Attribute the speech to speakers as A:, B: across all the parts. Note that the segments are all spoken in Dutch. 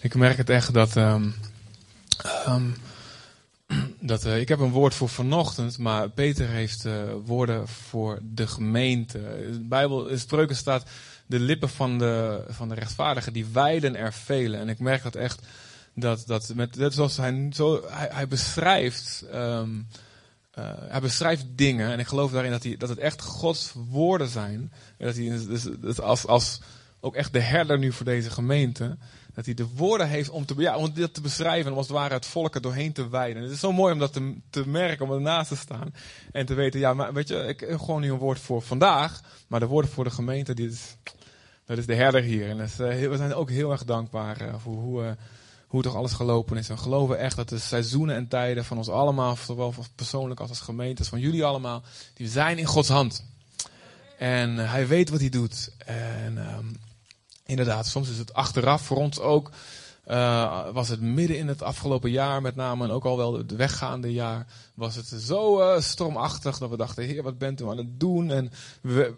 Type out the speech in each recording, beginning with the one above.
A: Ik merk het echt dat. Um, um, dat uh, ik heb een woord voor vanochtend, maar Peter heeft uh, woorden voor de gemeente. In de Bijbel, in spreuken staat. De lippen van de, van de rechtvaardigen, die wijden er velen. En ik merk dat echt. Dat, dat met, net zoals hij, zo, hij, hij beschrijft. Um, uh, hij beschrijft dingen. En ik geloof daarin dat, hij, dat het echt Gods woorden zijn. En dat hij dus, dus als, als ook echt de herder nu voor deze gemeente. Dat hij de woorden heeft om, te, ja, om dit te beschrijven. Om als het ware het volk er doorheen te wijden. Het is zo mooi om dat te, merken, om ernaast te staan. En te weten, ja, maar weet je, ik heb gewoon nu een woord voor vandaag. Maar de woorden voor de gemeente, die is, dat is de herder hier. En uh, we zijn ook heel erg dankbaar uh, voor hoe, uh, hoe toch alles gelopen is. En we geloven echt dat de seizoenen en tijden van ons allemaal, zowel persoonlijk als als gemeentes, van jullie allemaal, die zijn in Gods hand. En hij weet wat hij doet. En um, inderdaad, soms is het achteraf voor ons ook. Uh, was het midden in het afgelopen jaar met name en ook al wel het weggaande jaar, was het zo uh, stormachtig dat we dachten, heer, wat bent u aan het doen? En we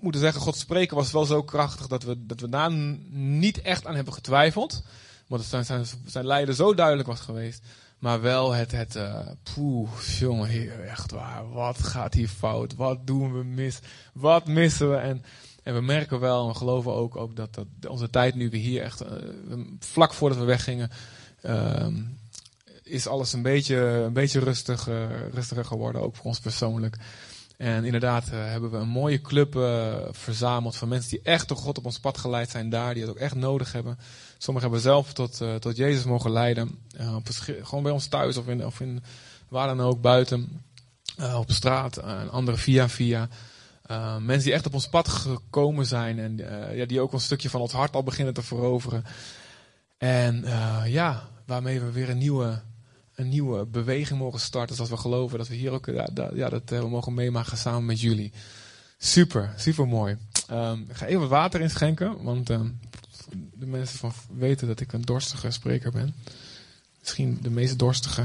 A: moeten zeggen, God spreken was wel zo krachtig dat we, dat we daar niet echt aan hebben getwijfeld. Want zijn, zijn, zijn lijden zo duidelijk was geweest. Maar wel het, het uh, jongen, heer, echt waar. Wat gaat hier fout? Wat doen we mis? Wat missen we? En, en we merken wel en we geloven ook, ook dat, dat onze tijd nu weer hier echt, uh, vlak voordat we weggingen, uh, is alles een beetje, een beetje rustig, rustiger geworden, ook voor ons persoonlijk. En inderdaad uh, hebben we een mooie club uh, verzameld van mensen die echt door God op ons pad geleid zijn daar, die het ook echt nodig hebben. Sommigen hebben zelf tot, tot Jezus mogen leiden. Gewoon bij ons thuis of in, of in waar dan ook, buiten. Op straat. en anderen via via. Mensen die echt op ons pad gekomen zijn. En ja, die ook een stukje van ons hart al beginnen te veroveren. En ja, waarmee we weer een nieuwe, een nieuwe beweging mogen starten. Zoals we geloven dat we hier ook ja, dat, we mogen meemaken samen met jullie. Super, super mooi. Um, ik ga even wat water inschenken. Want um, de mensen van weten dat ik een dorstige spreker ben. Misschien de meest dorstige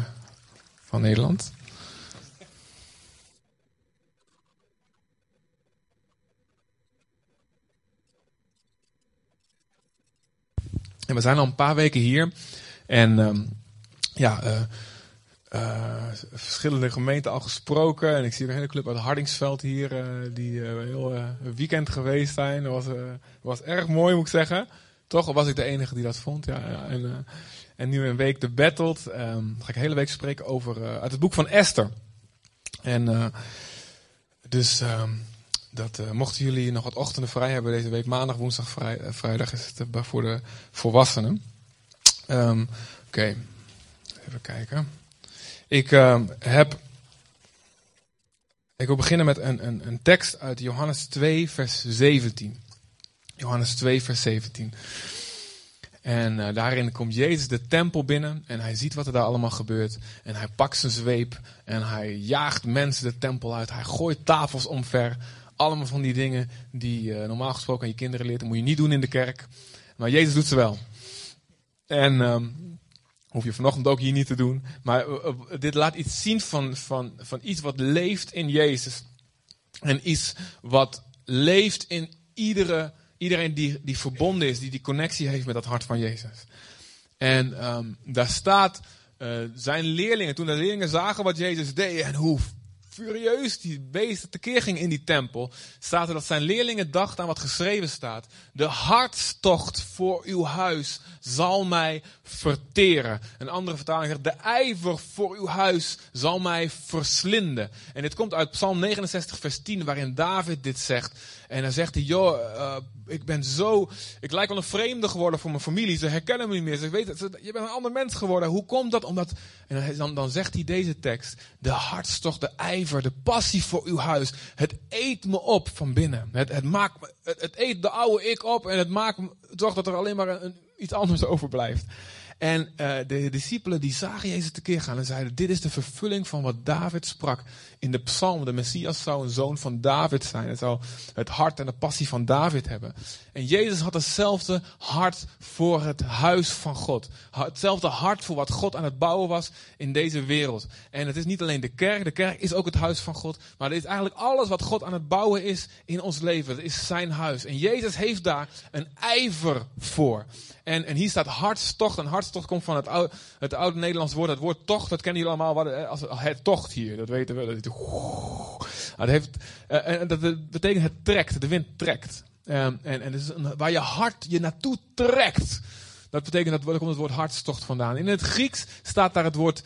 A: van Nederland. En we zijn al een paar weken hier. En um, ja, uh, uh, verschillende gemeenten al gesproken. En ik zie een hele club uit Hardingsveld hier, uh, die uh, heel weekend geweest zijn. Dat was, was erg mooi, moet ik zeggen. Toch was ik de enige die dat vond. Ja. En, en nu een week de Battled. Um, ga ik een hele week spreken over uit het boek van Esther. En dus um, dat mochten jullie nog wat ochtenden vrij hebben deze week, maandag, woensdag, vrij, vrijdag is het voor de volwassenen. Um, Oké, even kijken. Ik heb. Ik wil beginnen met een, een, een tekst uit Johannes 2, vers 17. Johannes 2, vers 17. En daarin komt Jezus de tempel binnen en hij ziet wat er daar allemaal gebeurt. En hij pakt zijn zweep en hij jaagt mensen de tempel uit. Hij gooit tafels omver. Allemaal van die dingen die uh, normaal gesproken aan je kinderen leert. Dat moet je niet doen in de kerk. Maar Jezus doet ze wel. En um, hoef je vanochtend ook hier niet te doen. Maar uh, dit laat iets zien van, van, van iets wat leeft in Jezus. En iets wat leeft in iedere Iedereen die, die verbonden is, die die connectie heeft met dat hart van Jezus. En um, daar staat, zijn leerlingen, toen de leerlingen zagen wat Jezus deed en hoe furieus die beesten tekeer ging in die tempel, staat er dat zijn leerlingen dachten aan wat geschreven staat. De hartstocht voor uw huis zal mij verteren. Een andere vertaling zegt, de ijver voor uw huis zal mij verslinden. En dit komt uit Psalm 69 vers 10, waarin David dit zegt. En dan zegt hij, joh, uh, ik ben zo, ik lijk wel een vreemde geworden voor mijn familie. Ze herkennen me niet meer. Ze weten, je bent een ander mens geworden. Hoe komt dat? Omdat, en dan, dan zegt hij deze tekst, de hartstocht, de ijver, de passie voor uw huis. Het eet me op van binnen. Het, het maakt het, eet de oude ik op en het maakt me, zorgt dat er alleen maar een, iets anders overblijft. En uh, de discipelen die zagen Jezus tekeer gaan en zeiden, dit is de vervulling van wat David sprak in de psalm. De Messias zou een zoon van David zijn. Het zou het hart en de passie van David hebben. En Jezus had hetzelfde hart voor het huis van God. Hetzelfde hart voor wat God aan het bouwen was in deze wereld. En het is niet alleen de kerk, de kerk is ook het huis van God. Maar het is eigenlijk alles wat God aan het bouwen is in ons leven. Het is zijn huis. En Jezus heeft daar een ijver voor. En, en hier staat hartstocht. En hartstocht komt van het oude, het oude Nederlands woord. Het woord tocht, dat kennen jullie allemaal. Wat, als het tocht hier, dat weten we. Dat, heeft, uh, dat betekent het trekt, de wind trekt. Um, en, en dus waar je hart je naartoe trekt. Dat betekent, dat daar komt het woord hartstocht vandaan. In het Grieks staat daar het woord,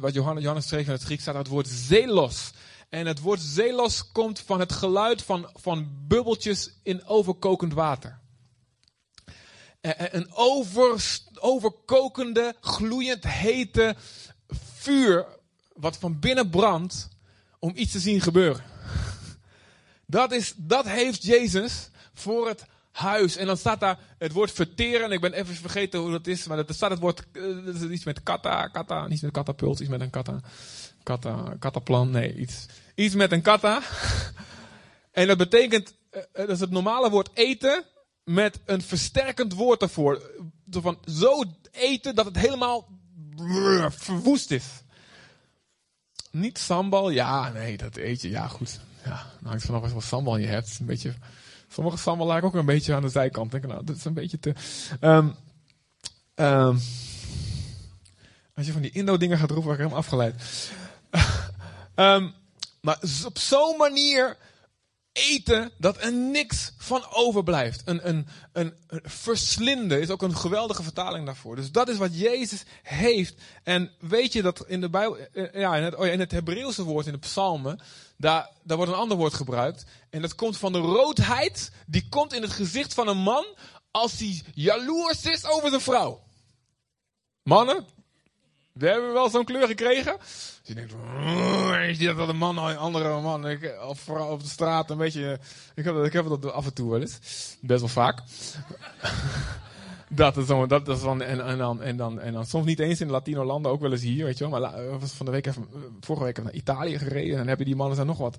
A: wat Johannes, Johannes schreef in het Grieks, staat daar het woord zelos. En het woord zelos komt van het geluid van, van bubbeltjes in overkokend water. Een over, overkokende, gloeiend hete vuur wat van binnen brandt om iets te zien gebeuren. Dat, is, dat heeft Jezus voor het huis. En dan staat daar het woord verteren. Ik ben even vergeten hoe dat is. Maar er staat het woord, dat is iets met kata, kata, niet met katapult, iets met een kata, kata, kataplan. Nee, iets, iets met een kata. en dat betekent, uh, dat is het normale woord eten met een versterkend woord ervoor. Van zo eten dat het helemaal verwoest is. Niet sambal, ja, nee, dat eet je, ja goed. Ja, nou, ik vanaf wat sambal je hebt. Een beetje Sommige sambal lijken ook een beetje aan de zijkant. Denk, nou, dat is een beetje te. Um, um, als je van die Indo-dingen gaat roepen, word ik hem afgeleid. um, maar op zo'n manier eten dat er niks van overblijft. Een, een, een, verslinden is ook een geweldige vertaling daarvoor. Dus dat is wat Jezus heeft. En weet je dat in de Bijbel, eh, ja, in het, oh ja, het Hebreeuwse woord in de psalmen, daar, daar wordt een ander woord gebruikt. En dat komt van de roodheid, die komt in het gezicht van een man als hij jaloers is over zijn vrouw. Mannen, we hebben wel zo'n kleur gekregen. Dus je denkt, is dat een man, een andere man, ik, of vooral op de straat een beetje, ik heb, dat, ik heb dat af en toe wel eens, best wel vaak. dat is dan, dat is dan en, dan, en, dan, en dan soms niet eens in Latino landen, ook wel eens hier, weet je wel. Maar was van de week even, vorige week naar Italië gereden en dan hebben die mannen daar nog wat.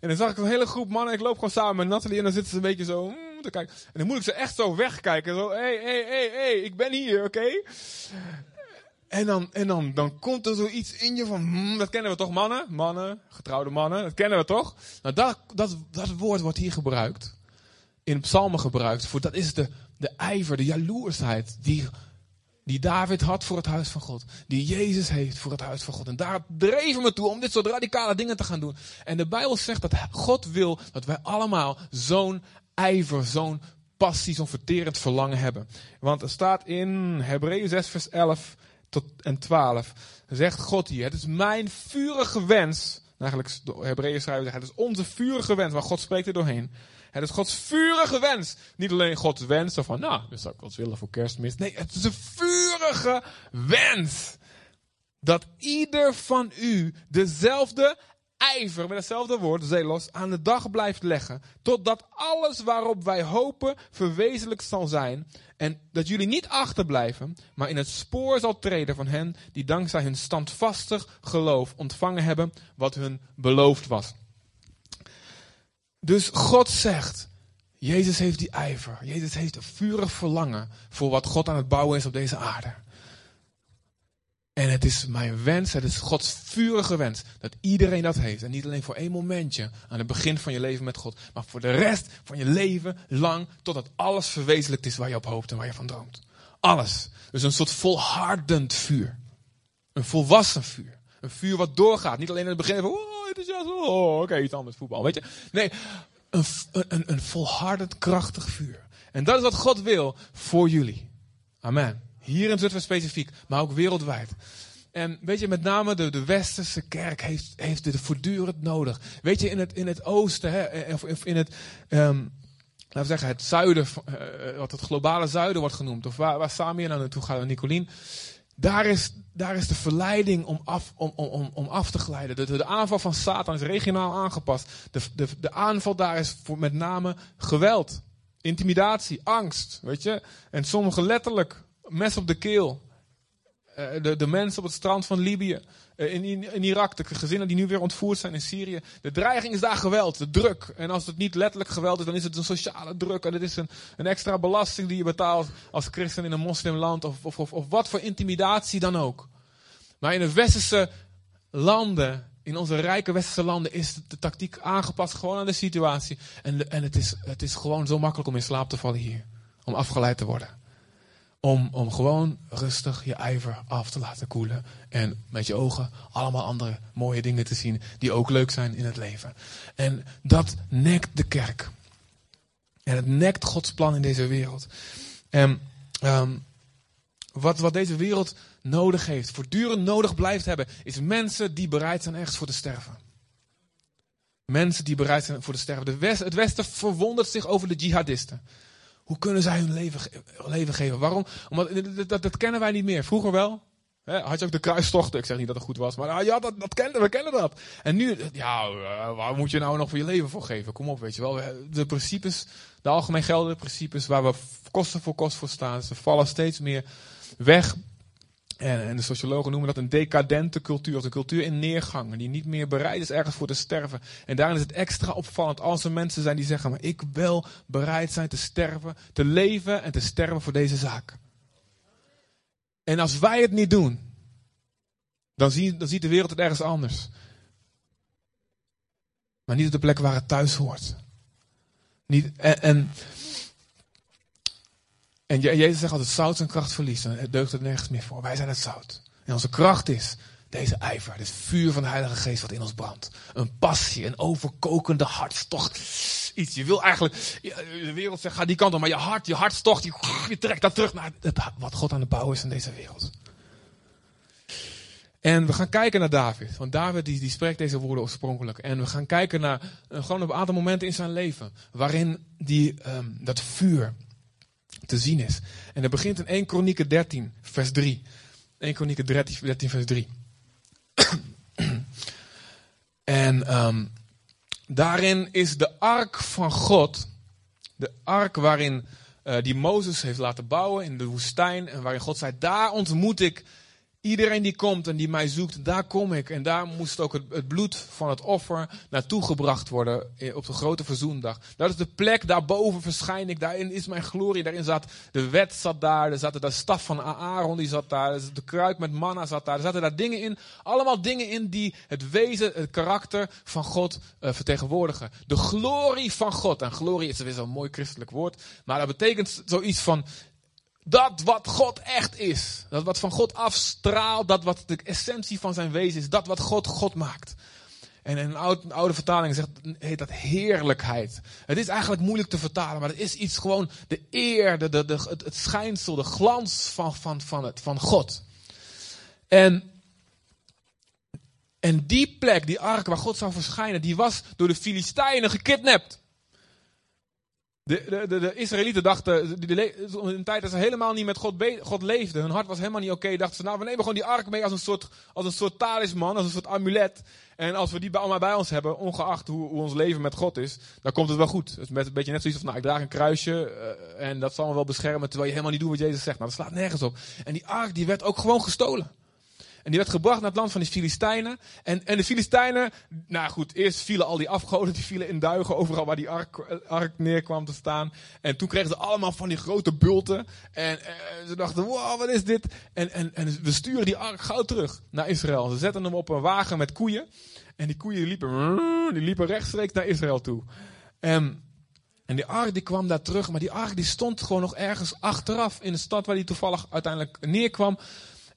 A: En dan zag ik een hele groep mannen, ik loop gewoon samen met Nathalie en dan zitten ze een beetje zo mm, te kijken. En dan moet ik ze echt zo wegkijken, zo, hé, hé, hé, hé, ik ben hier, oké? En, dan, en dan, dan komt er zoiets in je van, hmm, dat kennen we toch mannen? Mannen, getrouwde mannen, dat kennen we toch? Nou, dat, dat, dat woord wordt hier gebruikt. In psalmen gebruikt. Voor, dat is de, de ijver, de jaloersheid die, die David had voor het huis van God. Die Jezus heeft voor het huis van God. En daar dreven we toe om dit soort radicale dingen te gaan doen. En de Bijbel zegt dat God wil dat wij allemaal zo'n ijver, zo'n passie, zo'n verterend verlangen hebben. Want er staat in Hebreeën 6 vers 11 tot en 12 zegt God hier: Het is mijn vurige wens. Eigenlijk, de Hebreeën schrijven Het is onze vurige wens, maar God spreekt er doorheen. Het is Gods vurige wens. Niet alleen Gods wens, van nou, dat zou ik wel willen voor kerstmis. Nee, het is een vurige wens. Dat ieder van u dezelfde ijver, met hetzelfde woord, zelos, aan de dag blijft leggen. Totdat alles waarop wij hopen verwezenlijk zal zijn. En dat jullie niet achterblijven, maar in het spoor zal treden van hen die dankzij hun standvastig geloof ontvangen hebben wat hun beloofd was. Dus God zegt, Jezus heeft die ijver. Jezus heeft een vurig verlangen voor wat God aan het bouwen is op deze aarde. En het is mijn wens, het is Gods vurige wens, dat iedereen dat heeft. En niet alleen voor één momentje aan het begin van je leven met God, maar voor de rest van je leven lang, totdat alles verwezenlijkt is waar je op hoopt en waar je van droomt. Alles. Dus een soort volhardend vuur. Een volwassen vuur. Een vuur wat doorgaat. Niet alleen in het begin van, oh, zo, oh, oké, iets anders, voetbal, weet je. Nee, een, een, een volhardend, krachtig vuur. En dat is wat God wil voor jullie. Amen. Hier in Zutphen specifiek, maar ook wereldwijd. En weet je, met name de, de westerse kerk heeft, heeft dit voortdurend nodig. Weet je, in het, in het oosten, hè, eh, of in het, um, laten we zeggen, het zuiden, uh, wat het globale zuiden wordt genoemd, of waar, waar Samir nou naartoe gaat, Nicolien. Daar is, daar is de verleiding om af, om, om, om af te glijden. De, de, aanval van Satan is regionaal aangepast. De, de, de aanval daar is voor met name geweld, intimidatie, angst. Weet je? En sommigen letterlijk mes op de keel. Uh, de, de mensen op het strand van Libië, uh, in, in, Irak, de gezinnen die nu weer ontvoerd zijn in Syrië. De dreiging is daar geweld, de druk. En als het niet letterlijk geweld is, dan is het een sociale druk. En het is een, een extra belasting die je betaalt als christen in een moslimland. Of, of, of, wat voor intimidatie dan ook. Maar in de westerse landen, in onze rijke westerse landen, is de, tactiek aangepast gewoon aan de situatie. En, en het, is, het is gewoon zo makkelijk om in slaap te vallen hier. Om afgeleid te worden Om, om gewoon rustig je ijver af te laten koelen. En met je ogen allemaal andere mooie dingen te zien die ook leuk zijn in het leven. En dat nekt de kerk. En het nekt Gods plan in deze wereld. En um, wat, wat deze wereld nodig heeft, voortdurend nodig blijft hebben, is mensen die bereid zijn ergens voor te sterven. Mensen die bereid zijn voor te sterven. De West, het Westen verwondert zich over de jihadisten. Hoe kunnen zij hun leven, leven geven? Waarom? Omdat, dat, dat, kennen wij niet meer. Vroeger wel. had je ook de kruistochten. Ik zeg niet dat het goed was. Maar ja, dat, dat kennen, we kennen dat. En nu, ja, eh, waar moet je nou nog voor je leven voor geven? Kom op, weet je wel. De principes, de algemeen geldende principes waar we kosten voor kost voor staan. Ze vallen steeds meer weg. En, en, de sociologen noemen dat een decadente cultuur, of een cultuur in neergang, die niet meer bereid is ergens voor te sterven. En daarin is het extra opvallend als er mensen zijn die zeggen, maar ik wil bereid zijn te sterven, te leven en te sterven voor deze zaak. En als wij het niet doen, dan, zie, dan ziet de wereld het ergens anders. Maar niet op de plek waar het thuis hoort. Niet, en, en en Jezus zegt altijd, zout zijn kracht verliest. Dan deugt het nergens meer voor. Wij zijn het zout. En onze kracht is deze ijver, dit vuur van de Heilige Geest wat in ons brandt. Een passie, een overkokende hartstocht. Iets. Je wil eigenlijk, de wereld zegt, ga die kant op, maar je hart, je hartstocht, je, trekt dat terug naar het, wat God aan het bouwen is in deze wereld. En we gaan kijken naar David. Want David die, die spreekt deze woorden oorspronkelijk. En we gaan kijken naar uh, gewoon een aantal momenten in zijn leven. Waarin die, um, dat vuur, te zien is. En dat begint in 1 Kronieken 13, vers 3. 1 Kronieken 13, 13 vers 3. en um, daarin is de ark van God, de ark waarin uh, die Mozes heeft laten bouwen in de woestijn en waarin God zei, daar ontmoet ik Iedereen die komt en die mij zoekt, daar kom ik. En daar moest ook het, bloed van het offer naartoe gebracht worden op de grote verzoendag. Dat is de plek, daarboven verschijn ik, daarin is mijn glorie. Daarin zat de wet zat daar, er zat de staf van Aaron die zat daar, de kruik met manna zat daar. Er zaten daar dingen in, allemaal dingen in die het wezen, het karakter van God uh, vertegenwoordigen. De glorie van God. En glorie is weer zo'n mooi christelijk woord, maar dat betekent zoiets van dat wat God echt is. Dat wat van God afstraalt. Dat wat de essentie van zijn wezen is. Dat wat God God maakt. En een oude, oude vertaling zegt, heet dat heerlijkheid. Het is eigenlijk moeilijk te vertalen, maar het is iets gewoon de eer, de, de, de, het, het schijnsel, de glans van, van, van, het, van God. En, en die plek, die ark waar God zou verschijnen, die was door de Filistijnen gekidnapt. De, de, de, Israëlieten dachten, in een tijd dat ze helemaal niet met God, God leefden, hun hart was helemaal niet oké, dachten ze, nou we nemen gewoon die ark mee als een soort, als een soort talisman, als een soort amulet. En als we die allemaal bij ons hebben, ongeacht hoe, hoe ons leven met God is, dan komt het wel goed. Het is met een beetje net zoiets van, nou ik draag een kruisje uh, en dat zal me wel beschermen, terwijl je helemaal niet doet wat Jezus zegt. Nou dat slaat nergens op. En die ark die werd ook gewoon gestolen. En die werd gebracht naar het land van de Filistijnen. En, en de Filistijnen, nou goed, eerst vielen al die afgoden, die vielen in duigen overal waar die ark, ark neerkwam te staan. En toen kregen ze allemaal van die grote bulten. En, ze dachten, wow, wat is dit? En, en, en we sturen die ark gauw terug naar Israël. Ze zetten hem op een wagen met koeien. En die koeien liepen, die liepen rechtstreeks naar Israël toe. En, en die ark die kwam daar terug, maar die ark die stond gewoon nog ergens achteraf in de stad waar die toevallig uiteindelijk neerkwam.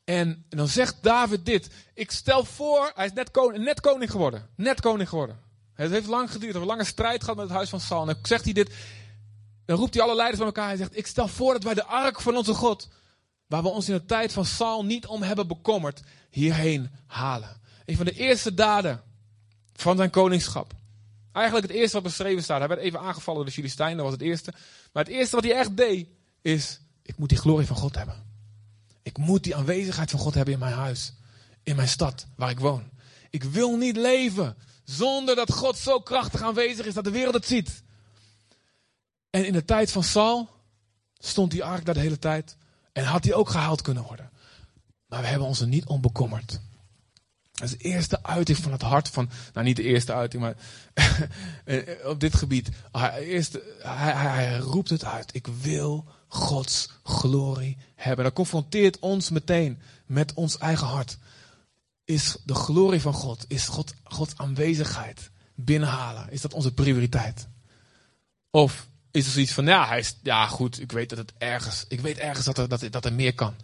A: En, dan zegt David dit. Ik stel voor, hij is net koning, net koning geworden. Net koning geworden. Het heeft lang geduurd, een lange strijd gehad met het huis van Saul. En dan zegt hij dit. Dan roept hij alle leiders bij elkaar. Hij zegt: Ik stel voor dat wij de ark van onze God, waar we ons in de tijd van Saul niet om hebben bekommerd, hierheen halen. Een van de eerste daden van zijn koningschap. Eigenlijk het eerste wat beschreven staat. Hij werd even aangevallen door de Filistijnen, dat was het eerste. Maar het eerste wat hij echt deed, is: Ik moet die glorie van God hebben. Ik moet die aanwezigheid van God hebben in mijn huis. In mijn stad waar ik woon. Ik wil niet leven zonder dat God zo krachtig aanwezig is dat de wereld het ziet. En in de tijd van Saul stond die ark daar de hele tijd. En had die ook gehaald kunnen worden. Maar we hebben ons er niet om bekommerd. Dat is de eerste uiting van het hart van, nou niet de eerste uiting, maar op dit gebied. Eerst, hij roept het uit. Ik wil Gods glorie hebben. Dat confronteert ons meteen met ons eigen hart. Is de glorie van God, is God, Gods aanwezigheid binnenhalen, is dat onze prioriteit? Of is er zoiets van, ja, hij is, ja goed, ik weet dat het ergens, ik weet ergens dat er, dat, dat er meer kan.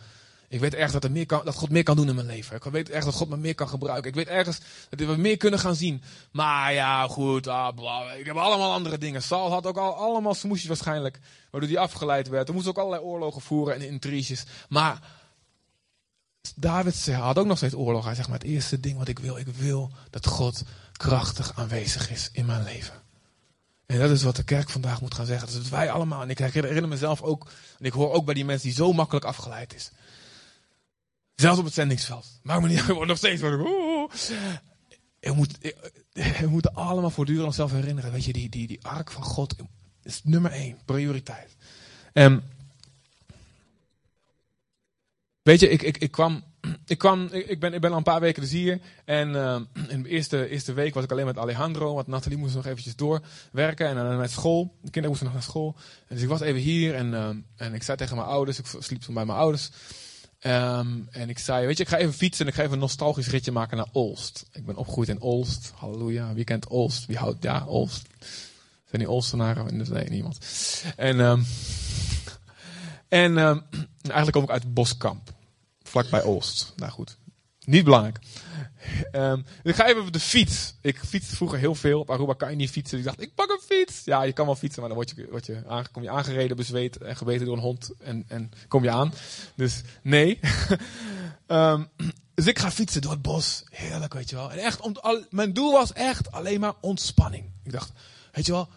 A: Ik weet ergens dat, er meer kan, dat God meer kan doen in mijn leven. Ik weet ergens dat God me meer kan gebruiken. Ik weet ergens dat we meer kunnen gaan zien. Maar ja, goed, ah, ik heb allemaal andere dingen. Saul had ook al allemaal smoesjes waarschijnlijk, waardoor hij afgeleid werd. Er moest ook allerlei oorlogen voeren en intriges. Maar David had ook nog steeds oorlog. Hij zegt, maar het eerste ding wat ik wil, ik wil dat God krachtig aanwezig is in mijn leven. En dat is wat de kerk vandaag moet gaan zeggen. Dat is wij allemaal, en ik herinner mezelf ook, en ik hoor ook bij die mensen die zo makkelijk afgeleid is. Zelfs op het zendingsveld. Maak me niet, nog steeds. We, moet, we moeten allemaal voortdurend onszelf herinneren. Weet je, die, die, die ark van God is nummer één, prioriteit. En weet je, ik, ik, ik kwam ik, kwam, ik, ben, ik ben al een paar weken dus hier. En uh, in de eerste, eerste week was ik alleen met Alejandro. Want Nathalie moest nog eventjes doorwerken. En dan met school. De kinderen moesten nog naar school. Dus ik was even hier. En, uh, en ik zei tegen mijn ouders. Ik sliep toen bij mijn ouders. Um, en ik zei, weet je, ik ga even fietsen. En ik ga even een nostalgisch ritje maken naar Olst. Ik ben opgegroeid in Olst. Halleluja. Wie kent Olst? Wie houdt, ja, Olst. Zijn die Olstenaren? Nee, niemand. En, um, en um, eigenlijk kom ik uit Boskamp vlakbij Oost. Nou goed, niet belangrijk. Um, ik ga even op de fiets. Ik fietste vroeger heel veel. Op Aruba kan je niet fietsen. ik dacht, ik pak een fiets. Ja, je kan wel fietsen, maar dan word je, je, kom je aangereden, bezweet en gebeten door een hond. En, en kom je aan. Dus nee. um, dus ik ga fietsen door het bos. Heerlijk, weet je wel. En echt, om, mijn doel was echt alleen maar ontspanning. Ik dacht, weet je wel,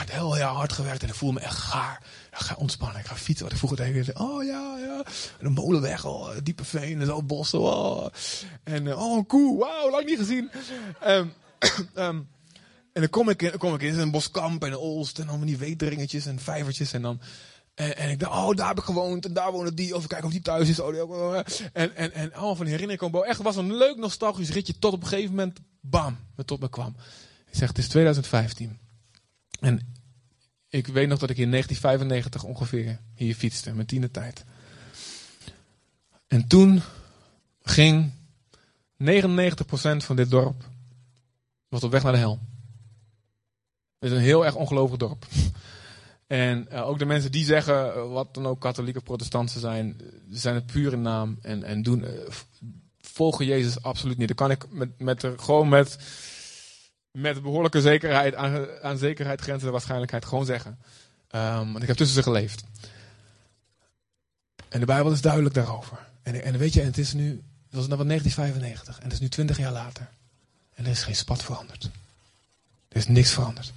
A: hard, heel, heel hard gewerkt en ik voel me echt gaar. Ik ga ontspannen, ik ga fietsen. Wat ik vroeger deed, oh ja, ja. En een molenweg, oh, diepe veen en zo, bossen, oh. En uh, oh, koe, wauw, lang niet gezien. Um, um, en dan kom ik, in, kom ik in een boskamp en een Olst en allemaal die weetringetjes en vijvertjes en dan... En, en, ik dacht, oh, daar heb ik gewoond en daar wonen die. Of kijken of die thuis is. Oh, en, en, en allemaal van die herinneringen komen. Echt, het was een leuk nostalgisch ritje tot op een gegeven moment, bam, me tot me kwam. Ik zeg, het is 2015. En ik weet nog dat ik in 1995 ongeveer hier fietste, met tiende tijd. En toen ging 99% van dit dorp was op weg naar de hel. Het is een heel erg ongelovig dorp. En uh, ook de mensen die zeggen, uh, wat dan ook katholieke of protestanten zijn, zijn het puur in naam en, en doen, volgen Jezus absoluut niet. Dan kan ik met, met gewoon met met behoorlijke zekerheid, aan, aan zekerheid waarschijnlijkheid gewoon zeggen. Um, want ik heb tussen ze geleefd. En de Bijbel is duidelijk daarover. En, en weet je, en het is nu, het was nou 1995 en het is nu 20 jaar later. En er is geen spat veranderd. Er is niks veranderd.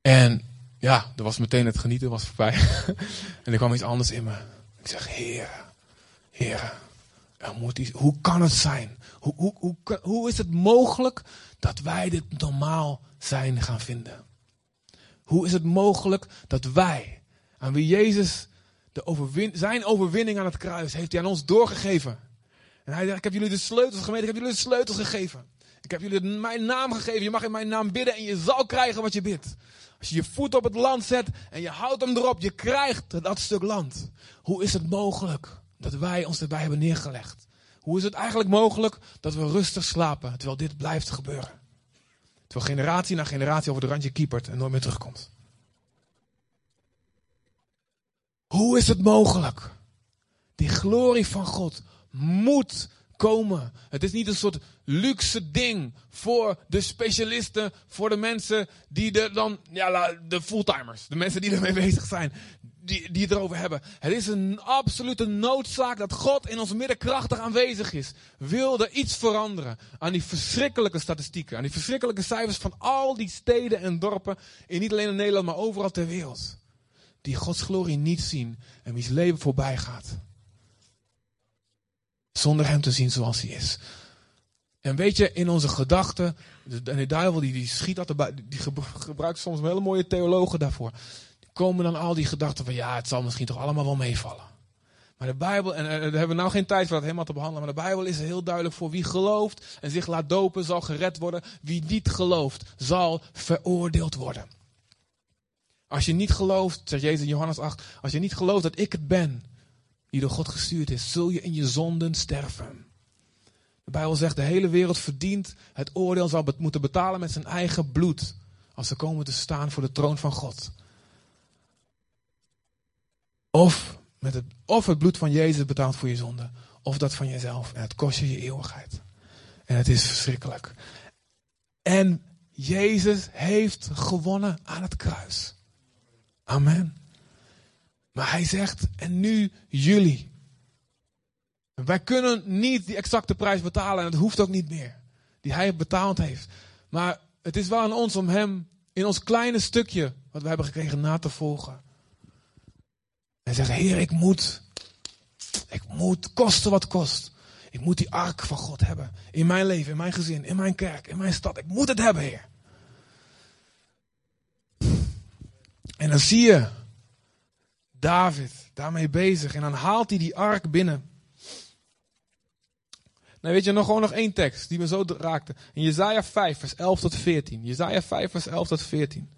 A: En ja, er was meteen het genieten was voorbij. en er kwam iets anders in me. Ik zeg, Heer, Heer, moet hoe kan het zijn? Hoe, hoe, hoe, hoe is het mogelijk dat wij dit normaal zijn gaan vinden? Hoe is het mogelijk dat wij, aan wie Jezus de overwin, zijn overwinning aan het kruis heeft hij aan ons doorgegeven. En hij zegt, ik heb jullie de sleutels gemeend, ik heb jullie de sleutels gegeven. Ik heb jullie mijn naam gegeven, je mag in mijn naam bidden en je zal krijgen wat je bidt. Als je je voet op het land zet en je houdt hem erop, je krijgt dat stuk land. Hoe is het mogelijk dat wij ons erbij hebben neergelegd? Hoe is het eigenlijk mogelijk dat we rustig slapen terwijl dit blijft gebeuren? Terwijl generatie na generatie over de randje kiepert en nooit meer terugkomt. Hoe is het mogelijk? Die glorie van God moet komen. Het is niet een soort luxe ding voor de specialisten, voor de mensen die er dan, ja, de fulltimers, de mensen die ermee bezig zijn die, die het erover hebben. Het is een absolute noodzaak dat God in ons midden krachtig aanwezig is. Wil er iets veranderen aan die verschrikkelijke statistieken, aan die verschrikkelijke cijfers van al die steden en dorpen, in niet alleen in Nederland, maar overal ter wereld. Die Gods glorie niet zien en wie's leven voorbij gaat. Zonder hem te zien zoals hij is. En weet je, in onze gedachten, en de duivel die, schiet dat erbij, die gebruikt soms hele mooie theologen daarvoor komen dan al die gedachten van ja, het zal misschien toch allemaal wel meevallen. Maar de Bijbel, en, daar hebben we nou geen tijd voor dat helemaal te behandelen, maar de Bijbel is heel duidelijk voor wie gelooft en zich laat dopen zal gered worden. Wie niet gelooft zal veroordeeld worden. Als je niet gelooft, zegt Jezus in Johannes 8, als je niet gelooft dat ik het ben die door God gestuurd is, zul je in je zonden sterven. De Bijbel zegt de hele wereld verdient het oordeel, zal moeten betalen met zijn eigen bloed. als ze komen te staan voor de troon van God. Of, met het, of het bloed van Jezus betaalt voor je zonde, of dat van jezelf. En het kost je je eeuwigheid. En het is verschrikkelijk. En Jezus heeft gewonnen aan het kruis. Amen. Maar hij zegt, en nu jullie. Wij kunnen niet die exacte prijs betalen en het hoeft ook niet meer. Die hij betaald heeft. Maar het is wel aan ons om hem in ons kleine stukje wat we hebben gekregen na te volgen. En zeggen, Heer, ik moet, ik moet, kosten wat kost. Ik moet die ark van God hebben. In mijn leven, in mijn gezin, in mijn kerk, in mijn stad. Ik moet het hebben, Heer. En dan zie je David daarmee bezig. En dan haalt hij die ark binnen. Nou weet je, nog gewoon nog één tekst die me zo raakte. In Jezaja 5 vers 11 tot 14. Jezaja 5 vers 11 tot 14.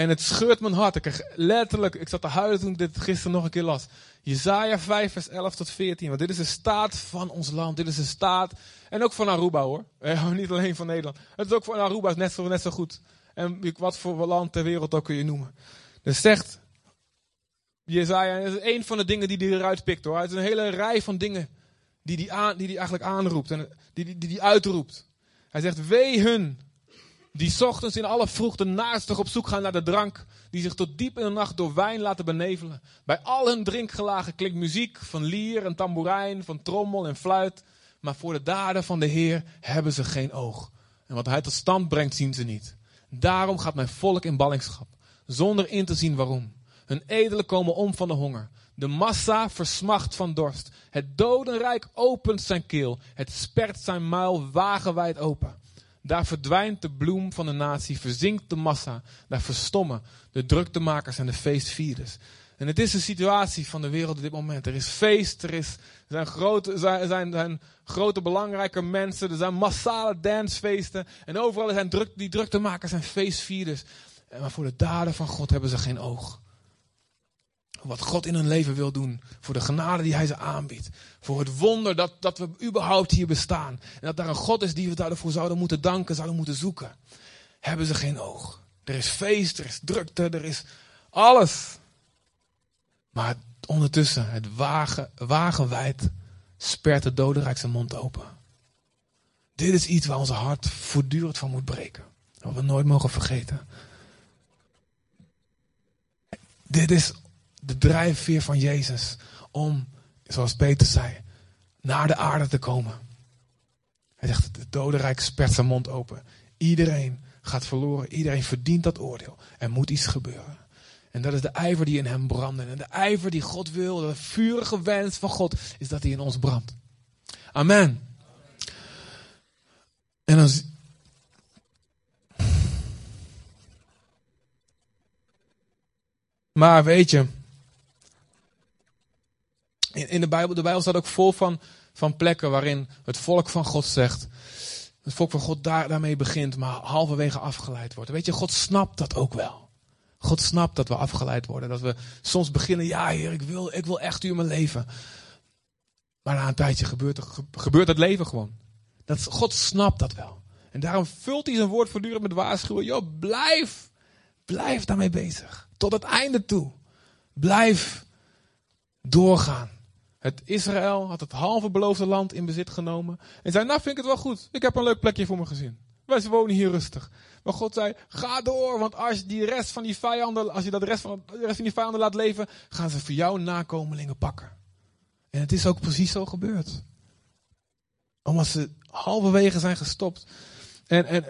A: En het scheurt mijn hart. Ik letterlijk, ik zat te huilen toen ik dit gisteren nog een keer las. Jezaja 5 vers 11 tot 14. Want dit is de staat van ons land. Dit is de staat. En ook van Aruba hoor. Eh, niet alleen van Nederland. Het is ook van Aruba net zo, net zo goed. En wat voor land ter wereld ook kun je noemen. Dus zegt Jezaja, dat is een van de dingen die hij eruit pikt hoor. Het is een hele rij van dingen die hij, die hij eigenlijk aanroept en die hij die, die uitroept. Hij zegt, wee hun die ochtends in alle vroegte naastig op zoek gaan naar de drank, die zich tot diep in de nacht door wijn laten benevelen. Bij al hun drinkgelagen klinkt muziek van lier en tamboerijn, van trommel en fluit, maar voor de daden van de Heer hebben ze geen oog. En wat hij tot stand brengt, zien ze niet. Daarom gaat mijn volk in ballingschap, zonder in te zien waarom. Hun edelen komen om van de honger. De massa versmacht van dorst. Het dodenrijk opent zijn keel. Het spert zijn muil wagenwijd open. Daar verdwijnt de bloem van de natie, verzinkt de massa. Daar verstommen de druktemakers en de feestvierders. En het is de situatie van de wereld op dit moment. Er is feest, er, is, zijn, grote, zijn, zijn, zijn grote belangrijke mensen, er zijn massale dancefeesten. En overal zijn druk, die druktemakers en feestvierders. Maar voor de daden van God hebben ze geen oog. Wat God in hun leven wil doen. Voor de genade die hij ze aanbiedt. Voor het wonder dat, dat we überhaupt hier bestaan. En dat daar een God is die we daarvoor zouden moeten danken, zouden moeten zoeken. Hebben ze geen oog. Er is feest, er is drukte, er is alles. Maar ondertussen, het wagen, wagenwijd, spert de dodenrijk zijn mond open. Dit is iets waar onze hart voortdurend van moet breken. Wat we nooit mogen vergeten. Dit is de drijfveer van Jezus om, zoals Peter zei, naar de aarde te komen. Hij zegt, het dodenrijk spert zijn mond open. Iedereen gaat verloren. Iedereen verdient dat oordeel. Er moet iets gebeuren. En dat is de ijver die in hem brandt. En de ijver die God wil, de vurige wens van God, is dat hij in ons brandt. Amen. En dan. Maar weet je, in, de Bijbel, de Bijbel staat ook vol van, van plekken waarin het volk van God zegt. Het volk van God daar, daarmee begint, maar halverwege afgeleid wordt. Weet je, God snapt dat ook wel. God snapt dat we afgeleid worden. Dat we soms beginnen, ja heer, ik wil, ik wil echt u in mijn leven. Maar na een tijdje gebeurt, gebeurt het leven gewoon. Dat, God snapt dat wel. En daarom vult hij zijn woord voortdurend met waarschuwen. Joh, blijf, blijf daarmee bezig. Tot het einde toe. Blijf doorgaan. Het Israël had het halve beloofde land in bezit genomen. En zei, nou vind ik het wel goed. Ik heb een leuk plekje voor mijn gezin. Wij wonen hier rustig. Maar God zei, ga door. Want als die rest van die vijanden, als je dat rest van, de rest van die vijanden laat leven, gaan ze voor jou nakomelingen pakken. En het is ook precies zo gebeurd. Omdat ze halverwege zijn gestopt. En, en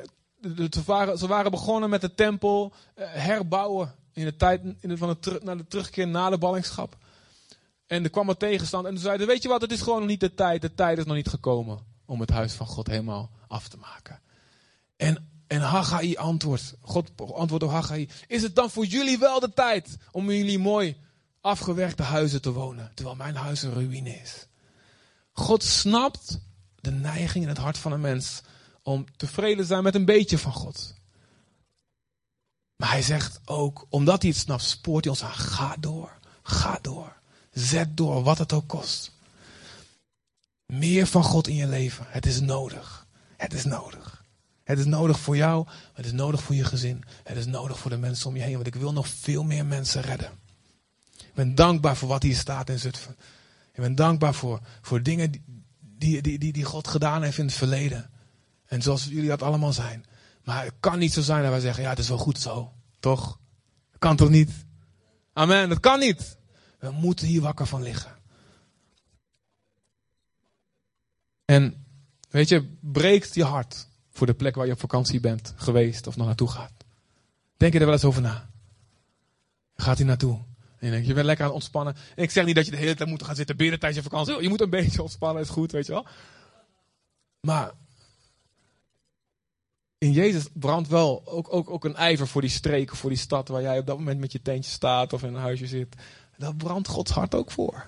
A: ze, waren, ze waren begonnen met de tempel eh, herbouwen. In de tijd in de, van de, de terugkeer na de ballingschap. En er kwam een tegenstand. En ze zeiden: Weet je wat, het is gewoon nog niet de tijd. De tijd is nog niet gekomen om het huis van God helemaal af te maken. En, en Haggai antwoordt: God antwoordt Haggai: Is het dan voor jullie wel de tijd om in jullie mooi afgewerkte huizen te wonen, terwijl mijn huis een ruïne is? God snapt de neiging in het hart van een mens om tevreden te zijn met een beetje van God. Maar hij zegt ook, omdat hij het snapt, spoort hij ons aan: ga door, ga door. Zet door wat het ook kost. Meer van God in je leven. Het is nodig. Het is nodig. Het is nodig voor jou, het is nodig voor je gezin, het is nodig voor de mensen om je heen, want ik wil nog veel meer mensen redden. Ik ben dankbaar voor wat hier staat in Zutphen. Ik ben dankbaar voor, voor dingen die, die, die, die God gedaan heeft in het verleden. En zoals jullie dat allemaal zijn. Maar het kan niet zo zijn dat wij zeggen, ja het is wel goed zo. Toch? Dat kan toch niet? Amen, dat kan niet. We moeten hier wakker van liggen. En weet je, breekt je hart voor de plek waar je op vakantie bent geweest of nog naartoe gaat. Denk je er wel eens over na? Gaat hij naartoe? En je denkt, je bent lekker aan het ontspannen. En ik zeg niet dat je de hele tijd moet gaan zitten bidden tijdens je vakantie. Je moet een beetje ontspannen, is goed, weet je wel. Maar in Jezus brandt wel ook, ook, ook een ijver voor die streek, voor die stad waar jij op dat moment met je tentje staat of in een huisje zit. Daar brandt Gods hart ook voor.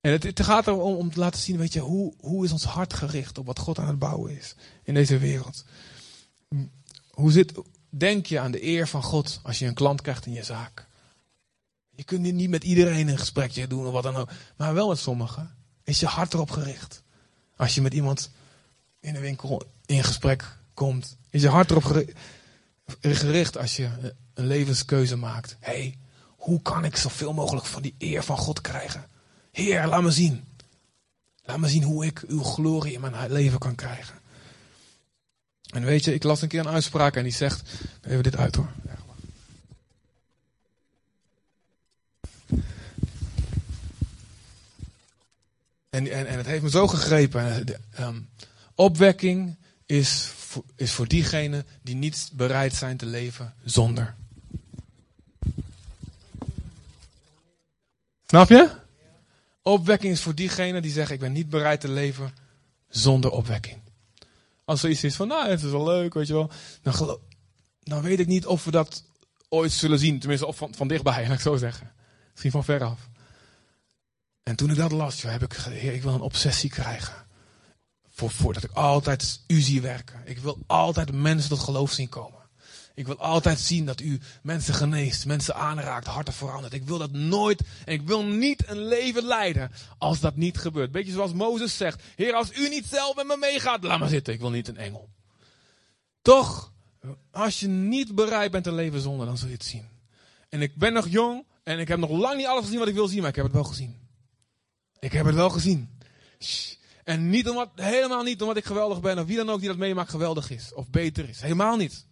A: En het, het gaat erom om te laten zien, weet je, hoe, hoe is ons hart gericht op wat God aan het bouwen is in deze wereld. Hoe zit, denk je aan de eer van God als je een klant krijgt in je zaak? Je kunt niet met iedereen een gesprekje doen of wat dan ook, maar wel met sommigen. Is je hart erop gericht? Als je met iemand in de winkel in gesprek komt, is je hart erop gericht als je een levenskeuze maakt. Hey, hoe kan ik zoveel mogelijk van die eer van God krijgen? Heer, laat me zien. Laat me zien hoe ik uw glorie in mijn leven kan krijgen. En weet je, ik las een keer een uitspraak en die zegt, even dit uit hoor. En, en, en het heeft me zo gegrepen. Um, opwekking is voor, is voor diegenen die niet bereid zijn te leven zonder. Snap je? Opwekking is voor diegenen die zeggen: Ik ben niet bereid te leven zonder opwekking. Als er iets is van, nou, het is wel leuk, weet je wel. Dan, dan weet ik niet of we dat ooit zullen zien. Tenminste, of van, dichtbij, laat ik zo zeggen. Misschien van veraf. En toen ik dat las, heb ik ik wil een obsessie krijgen. Voor, voor dat ik altijd u zie werken. Ik wil altijd mensen tot geloof zien komen. Ik wil altijd zien dat u mensen geneest, mensen aanraakt, harten verandert. Ik wil dat nooit en ik wil niet een leven leiden als dat niet gebeurt. Beetje zoals Mozes zegt: Heer, als u niet zelf met me meegaat, laat maar zitten. Ik wil niet een engel. Toch, als je niet bereid bent te leven zonder, dan zul je het zien. En ik ben nog jong en ik heb nog lang niet alles gezien wat ik wil zien, maar ik heb het wel gezien. Ik heb het wel gezien. En niet omdat, helemaal niet omdat ik geweldig ben of wie dan ook die dat meemaakt geweldig is of beter is. Helemaal niet.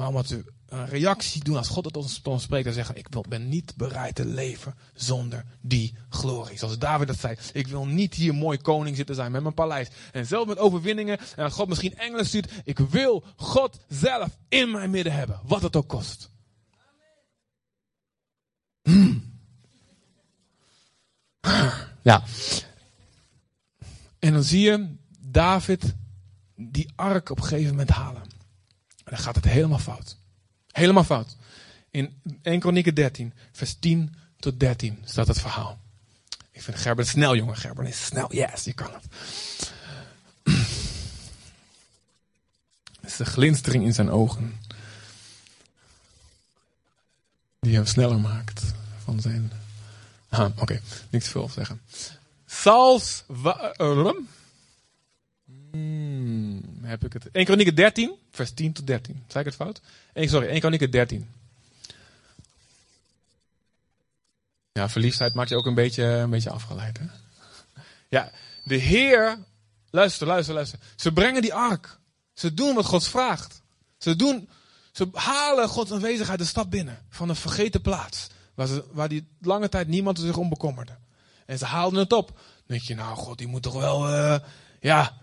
A: Maar omdat we een reactie doen als God het ons, spreekt en zeggen: Ik ben niet bereid te leven zonder die glorie. Zoals David dat zei: Ik wil niet hier mooi koning zitten zijn met mijn paleis. En zelf met overwinningen. En dat God misschien engelen stuurt. Ik wil God zelf in mijn midden hebben. Wat het ook kost. Hmm. Ja. En dan zie je David die ark op een gegeven moment halen. En dan gaat het helemaal fout. Helemaal fout. In 1 Kronieken 13, vers 10 tot 13 staat het verhaal. Ik vind Gerben snel, jongen. Gerben is snel. Yes, je kan het. Het is de glinstering in zijn ogen. Die hem sneller maakt van zijn. Ah, oké, okay. niks veel zeggen. Sals. Uh, Hmm, heb ik het. 1 Kronieken 13, vers 10 tot 13. Zei ik het fout? 1, sorry, 1 Kronieken 13. Ja, verliefdheid maakt je ook een beetje, een beetje afgeleid. Hè? Ja, de Heer, luister, luister, luister. Ze brengen die ark. Ze doen wat God vraagt. Ze, doen, ze halen Gods aanwezigheid de stad binnen. Van een vergeten plaats. Waar, ze, waar die lange tijd niemand zich om bekommerde. En ze haalden het op. Dan denk je, nou God, die moet toch wel, uh, ja,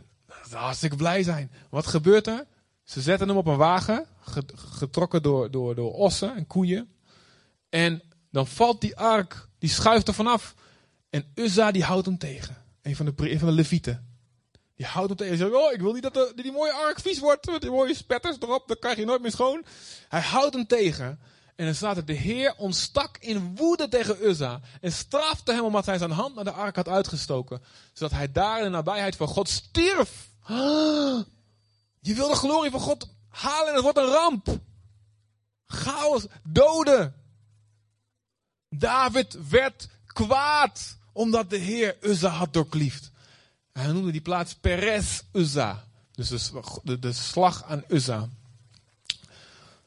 A: hartstikke blij zijn. Wat gebeurt er? Ze zetten hem op een wagen, getrokken door, door, door ossen en koeien. En dan valt die ark, die schuift er vanaf. En Uzza die houdt hem tegen. Een van de, een van de levieten. Die houdt hem tegen. Hij zegt, oh, ik wil niet dat de, die mooie ark vies wordt. Met die mooie spetters erop, dan krijg je nooit meer schoon. Hij houdt hem tegen. En dan staat er, de Heer ontstak in woede tegen Uzza. En strafte hem omdat hij zijn hand naar de ark had uitgestoken. Zodat hij daar in de nabijheid van God stierf. Je wil de glorie van God halen en het wordt een ramp. Chaos, doden. David werd kwaad omdat de Heer Uzza had doorkliefd. Hij noemde die plaats Peres Uzza. Dus de, de, slag aan Uzza.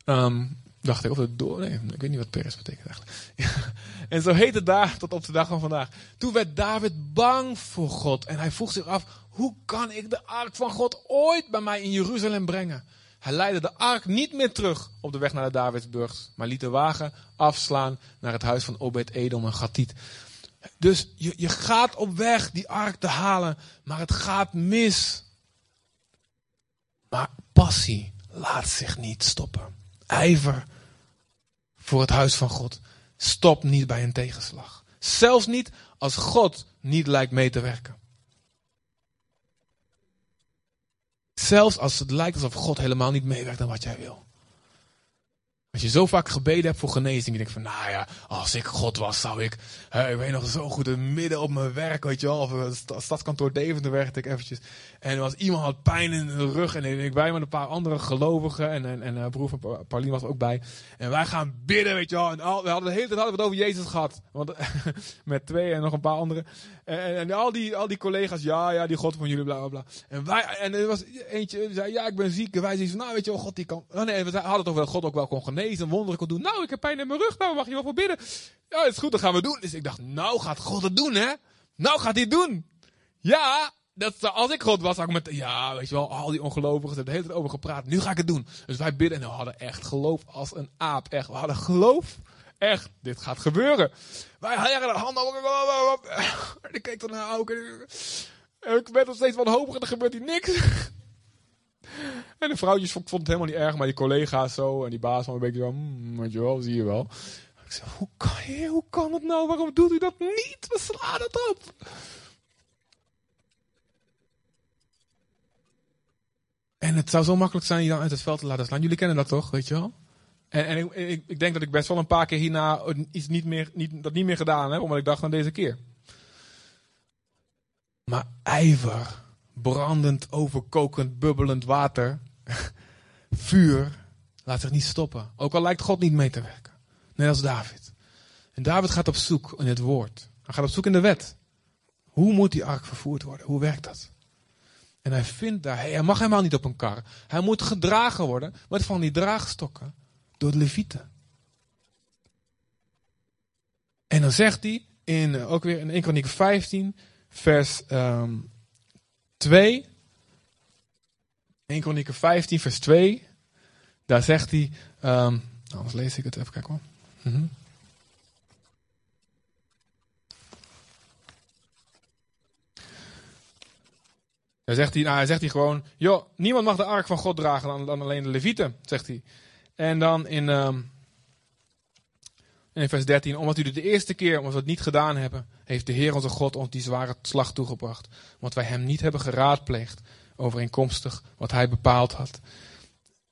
A: Um, dacht ik, of het door. Nee, ik weet niet wat Peres betekent eigenlijk. en zo heet het daar tot op de dag van vandaag. Toen werd David bang voor God. En hij vroeg zich af: hoe kan ik de ark van God ooit bij mij in Jeruzalem brengen? Hij leidde de ark niet meer terug op de weg naar de Davidsburg, maar liet de wagen afslaan naar het huis van Obed-Edom en Gatiet. Dus je, je gaat op weg die ark te halen, maar het gaat mis. Maar passie laat zich niet stoppen. Ijver voor het huis van God. Stop niet bij een tegenslag. Zelfs niet als God niet lijkt mee te werken. Zelfs als het lijkt alsof God helemaal niet meewerkt aan wat jij wil. Als je zo vaak gebeden hebt voor genezing, je denkt van, nou ja, als ik God was, zou ik, hè, ik weet nog zo goed, midden op mijn werk, weet je wel, of uh, stadskantoor Deventer werkte ik eventjes. En als iemand had pijn in de rug, en ik bij met een paar andere gelovigen, en, en, en uh, broer van was ook bij. En wij gaan bidden, weet je wel, en al, we hadden de hele tijd hadden we het over Jezus gehad. Want, met twee en nog een paar anderen. En, en, al, die, al die collega's, ja, ja, die God van jullie, bla bla bla. En wij, en er was eentje, die zei, ja, ik ben ziek. En wij zeiden, nou, weet je wel, God die kan, oh nee, we hadden toch wel, God ook wel kon genezen genezen, wonderen kon doen. Nou, ik heb pijn in mijn rug, nou mag je wel voor bidden. Ja, is goed, dat gaan we doen. Dus ik dacht, nou gaat God het doen, hè? Nou gaat hij het doen. Ja, dat, als ik God was, zou ik met, ja, weet je wel, al die ongelovigen hebben de hele tijd over gepraat. Nu ga ik het doen. Dus wij bidden en we hadden echt geloof als een aap. Echt, we hadden geloof. Echt, dit gaat gebeuren. Wij hadden de handen over. Ik keek er naar ook. Ik werd nog steeds wanhopig en er gebeurt hier niks. En de vrouwtjes vond, het helemaal niet erg, maar die collega's zo en die baas van een beetje zo, mm, weet je wel, zie je wel. Ik zei, hoe kan, hoe kan het nou? Waarom doet u dat niet? We slaan het op. En het zou zo makkelijk zijn je dan uit het veld te laten slaan. Jullie kennen dat toch, weet je wel? En, en ik, ik, ik, denk dat ik best wel een paar keer hierna iets niet meer, niet, dat niet meer gedaan heb, omdat ik dacht aan deze keer. Maar ijver brandend, overkokend, bubbelend water, vuur, laat zich niet stoppen. Ook al lijkt God niet mee te werken. Net als David. En David gaat op zoek in het woord. Hij gaat op zoek in de wet. Hoe moet die ark vervoerd worden? Hoe werkt dat? En hij vindt daar, hij mag helemaal niet op een kar. Hij moet gedragen worden met van die draagstokken door de levieten. En dan zegt hij, in, eh, ook weer in 1 Kroniek 15, vers um, 2, 1 Kronieken 15, vers 2, daar zegt hij, um, anders lees ik het even, kijk hoor. Mm -hmm. Daar zegt hij, nou, hij zegt hij gewoon, joh, niemand mag de ark van God dragen dan, dan alleen de levieten, zegt hij. En dan in, um, in vers 13, omdat u de eerste keer, omdat we het niet gedaan hebben, heeft de Heer onze God ons die zware slag toegebracht. Want wij hem niet hebben geraadpleegd, overeenkomstig wat hij bepaald had.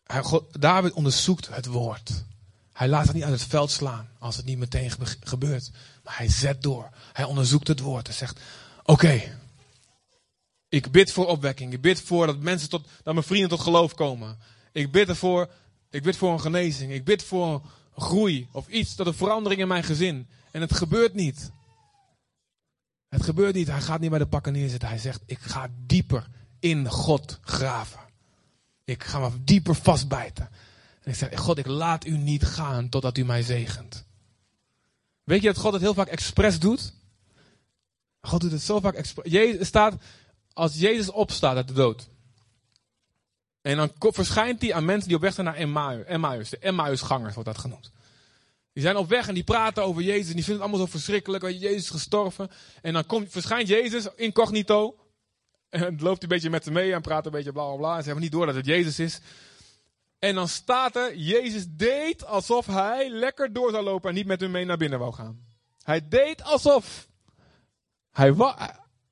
A: Hij, God, David onderzoekt het woord. Hij laat het niet uit het veld slaan als het niet meteen gebeurt. Maar hij zet door. Hij onderzoekt het woord en zegt: Oké, ik bid voor opwekking. Ik bid voor dat mensen tot, dat mijn vrienden tot geloof komen. Ik bid ervoor, ik bid voor een genezing. Ik bid voor groei of iets, tot een verandering in mijn gezin. En het gebeurt niet. Het gebeurt niet. Hij gaat niet bij de pakken neerzitten. Hij zegt, ik ga dieper in God graven. Ik ga me dieper vastbijten. En ik zeg, God, ik laat u niet gaan totdat u mij zegent. Weet je dat God het heel vaak expres doet? God doet het zo vaak expres. Jezus staat, als Jezus opstaat uit de dood. En dan verschijnt hij aan mensen die op weg zijn naar Emmaus. Emmaus de Emmausgangers wordt dat genoemd. Die zijn op weg en die praten over Jezus. En die vinden het allemaal zo verschrikkelijk. Jezus is gestorven. En dan komt, verschijnt Jezus incognito. En loopt een beetje met ze mee en praat een beetje bla bla bla. En ze hebben niet door dat het Jezus is. En dan staat er, Jezus deed alsof hij lekker door zou lopen en niet met hun mee naar binnen wou gaan. Hij deed alsof. Hij wou,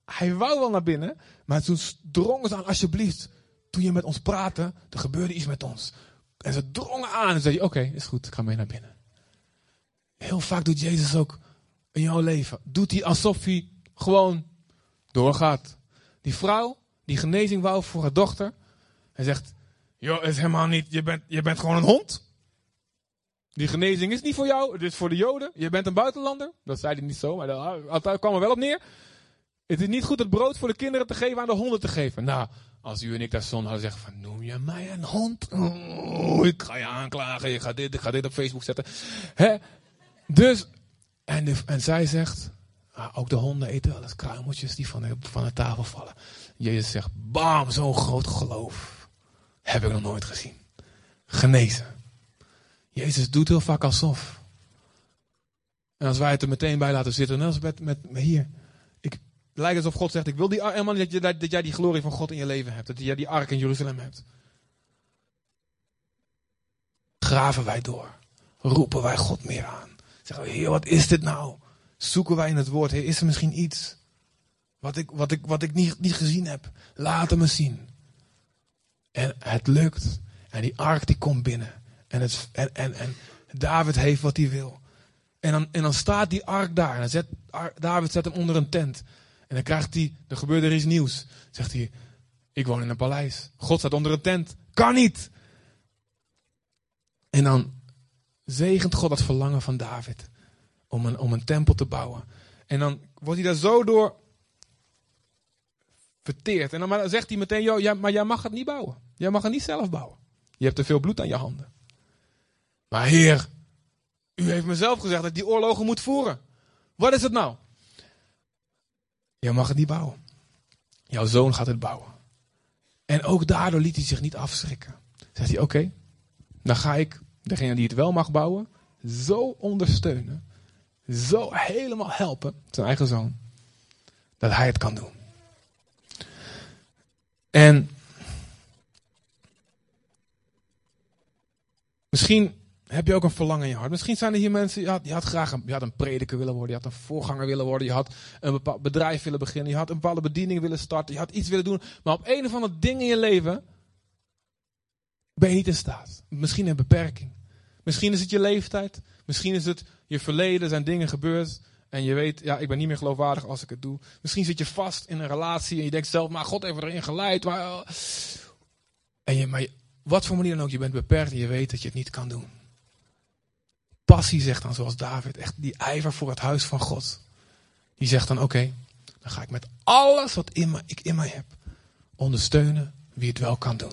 A: hij wou wel naar binnen, maar toen drongen ze aan, alsjeblieft, toen je met ons praatte, er gebeurde iets met ons. En ze drongen aan en zei oké, is goed, ik ga mee naar binnen. Heel vaak doet Jezus ook in jouw leven. Doet hij alsof hij gewoon doorgaat. Die vrouw die genezing wou voor haar dochter. Hij zegt, joh, is helemaal niet, je bent, je bent gewoon een hond. Die genezing is niet voor jou, het is voor de Joden. Je bent een buitenlander. Dat zei hij niet zo, maar daar kwam er wel op neer. Het is niet goed het brood voor de kinderen te geven aan de honden te geven. Nou, als u en ik daar stonden hadden zeggen van, noem je mij een hond? Ik ga je aanklagen, je gaat dit, ik ga dit op Facebook zetten. Hè? Dus, en, en zij zegt, ah, ook de honden eten wel eens kruimeltjes die van de, van de tafel vallen. Jezus zegt, bam, zo'n groot geloof. Heb ik nog nooit gezien. Genezen. Jezus doet heel vaak alsof. En als wij het er meteen bij laten zitten, net als met, met, hier. Lijkt alsof God zegt, ik wil die, helemaal niet dat, dat jij die glorie van God in je leven hebt. Dat jij die ark in Jeruzalem hebt. Graven wij door. Roepen wij God meer aan. Zeggen we, Heer, wat is dit nou? Zoeken wij in het woord, Heer, is er misschien iets? Wat ik, wat ik, wat ik niet, niet gezien heb. Laat het me zien. En het lukt. En die ark die komt binnen. En, het, en, en, en David heeft wat hij wil. En dan, en dan staat die ark daar. En dan zet, David zet hem onder een tent. En dan krijgt hij, er gebeurt er iets nieuws. Zegt hij, ik woon in een paleis. God staat onder een tent. Kan niet. En dan zegent God dat verlangen van David. Om een, om een tempel te bouwen. En dan wordt hij daar zo door verteerd. En dan zegt hij meteen, joh, maar jij mag het niet bouwen. Jij mag het niet zelf bouwen. Je hebt te veel bloed aan je handen. Maar Heer, u heeft mezelf gezegd dat ik die oorlogen moet voeren. Wat is het nou? Jij mag het niet bouwen. Jouw zoon gaat het bouwen. En ook daardoor liet hij zich niet afschrikken. Zegt hij, oké, dan ga ik degene die het wel mag bouwen, zo ondersteunen. Zo helemaal helpen, zijn eigen zoon. Dat hij het kan doen. En misschien heb je ook een verlangen in je hart. Misschien zijn er hier mensen, je had, je had graag een, je had een prediker willen worden, je had een voorganger willen worden, je had een bepaald bedrijf willen beginnen, je had een bepaalde bediening willen starten, je had iets willen doen, maar op een of andere ding in je leven ben je niet in staat. Misschien een beperking. Misschien is het je leeftijd, misschien is het je verleden, zijn dingen gebeurd en je weet, ja, ik ben niet meer geloofwaardig als ik het doe. Misschien zit je vast in een relatie en je denkt zelf, maar God heeft erin geleid. Eh. en je, maar wat voor manier dan ook, je bent beperkt en je weet dat je het niet kan doen. Passie zegt dan zoals David, echt die ijver voor het huis van God. Die zegt dan, oké, dan ga ik met alles wat ik in mij heb, ondersteunen wie het wel kan doen.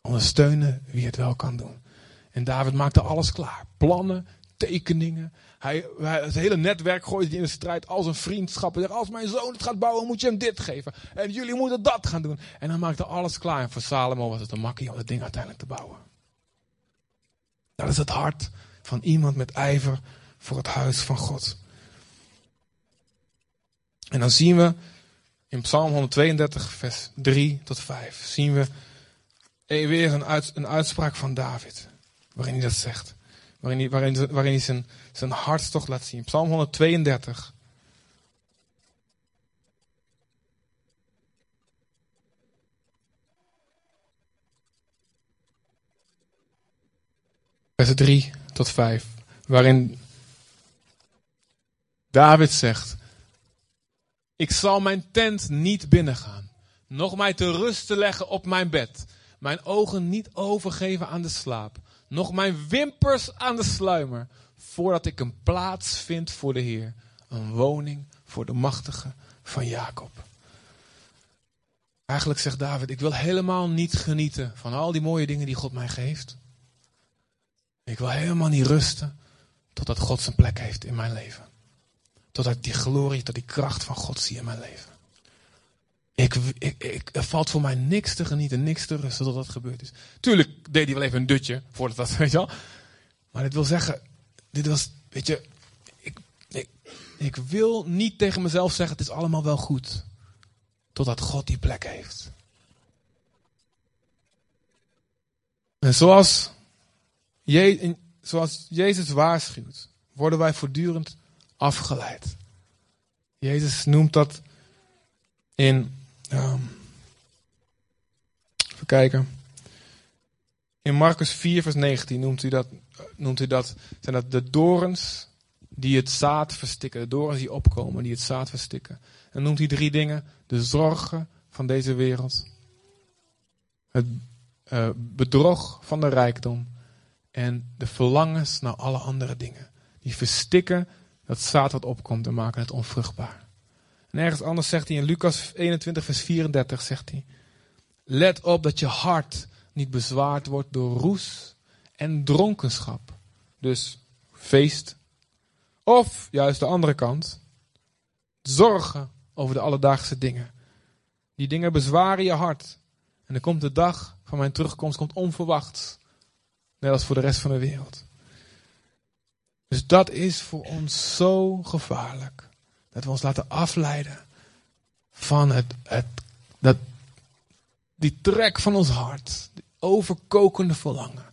A: Ondersteunen wie het wel kan doen. En David maakte alles klaar. Plannen, tekeningen. Hij, het hele netwerk gooide in de strijd als een vriendschap. Hij zegt, als mijn zoon het gaat bouwen, moet je hem dit geven. En jullie moeten dat gaan doen. En hij maakte alles klaar. En voor Salomo was het een makkie om het ding uiteindelijk te bouwen. Dat is het hart van iemand met ijver voor het huis van God. En dan zien we in Psalm 132, vers 3 tot 5, zien we weer een, een uitspraak van David. Waarin hij dat zegt. Waarin hij, waarin, zijn, zijn hartstocht laat zien. Psalm 132. Vers 3 tot 5. Waarin David zegt: Ik zal mijn tent niet binnengaan, nog mij te rust te leggen op mijn bed, mijn ogen niet overgeven aan de slaap, nog mijn wimpers aan de sluimer, voordat ik een plaats vind voor de Heer, een woning voor de machtige van Jacob. Eigenlijk zegt David, ik wil helemaal niet genieten van al die mooie dingen die God mij geeft. Ik wil helemaal niet rusten totdat God zijn plek heeft in mijn leven. Totdat ik die glorie, tot die kracht van God zie in mijn leven. Ik, ik, ik, er valt voor mij niks te genieten, niks te rusten tot dat gebeurd is. Tuurlijk deed hij wel even een dutje voordat dat, weet je wel. Maar dit wil zeggen, dit was, weet je, ik, ik, ik wil niet tegen mezelf zeggen, het is allemaal wel goed. Totdat God die plek heeft. En zoals, Zoals Jezus waarschuwt, worden wij voortdurend afgeleid. Jezus noemt dat in Um, even kijken. In Marcus 4, vers 19 noemt hij dat, noemt hij dat, zijn dat de dorens die het zaad verstikken. De dorens die opkomen, die het zaad verstikken. En noemt hij drie dingen. De zorgen van deze wereld. Het uh, bedrog van de rijkdom. En de verlangens naar alle andere dingen. Die verstikken dat zaad wat opkomt en maken het onvruchtbaar. En ergens anders zegt hij in Lucas 21, vers 34, zegt hij. Let op dat je hart niet bezwaard wordt door roes en dronkenschap. Dus feest. Of juist de andere kant. Zorgen over de alledaagse dingen. Die dingen bezwaren je hart. En dan komt de dag van mijn terugkomst komt onverwachts. Net als voor de rest van de wereld. Dus dat is voor ons zo gevaarlijk. Dat we ons laten afleiden van het, het, dat, die trek van ons hart. Die overkokende verlangen.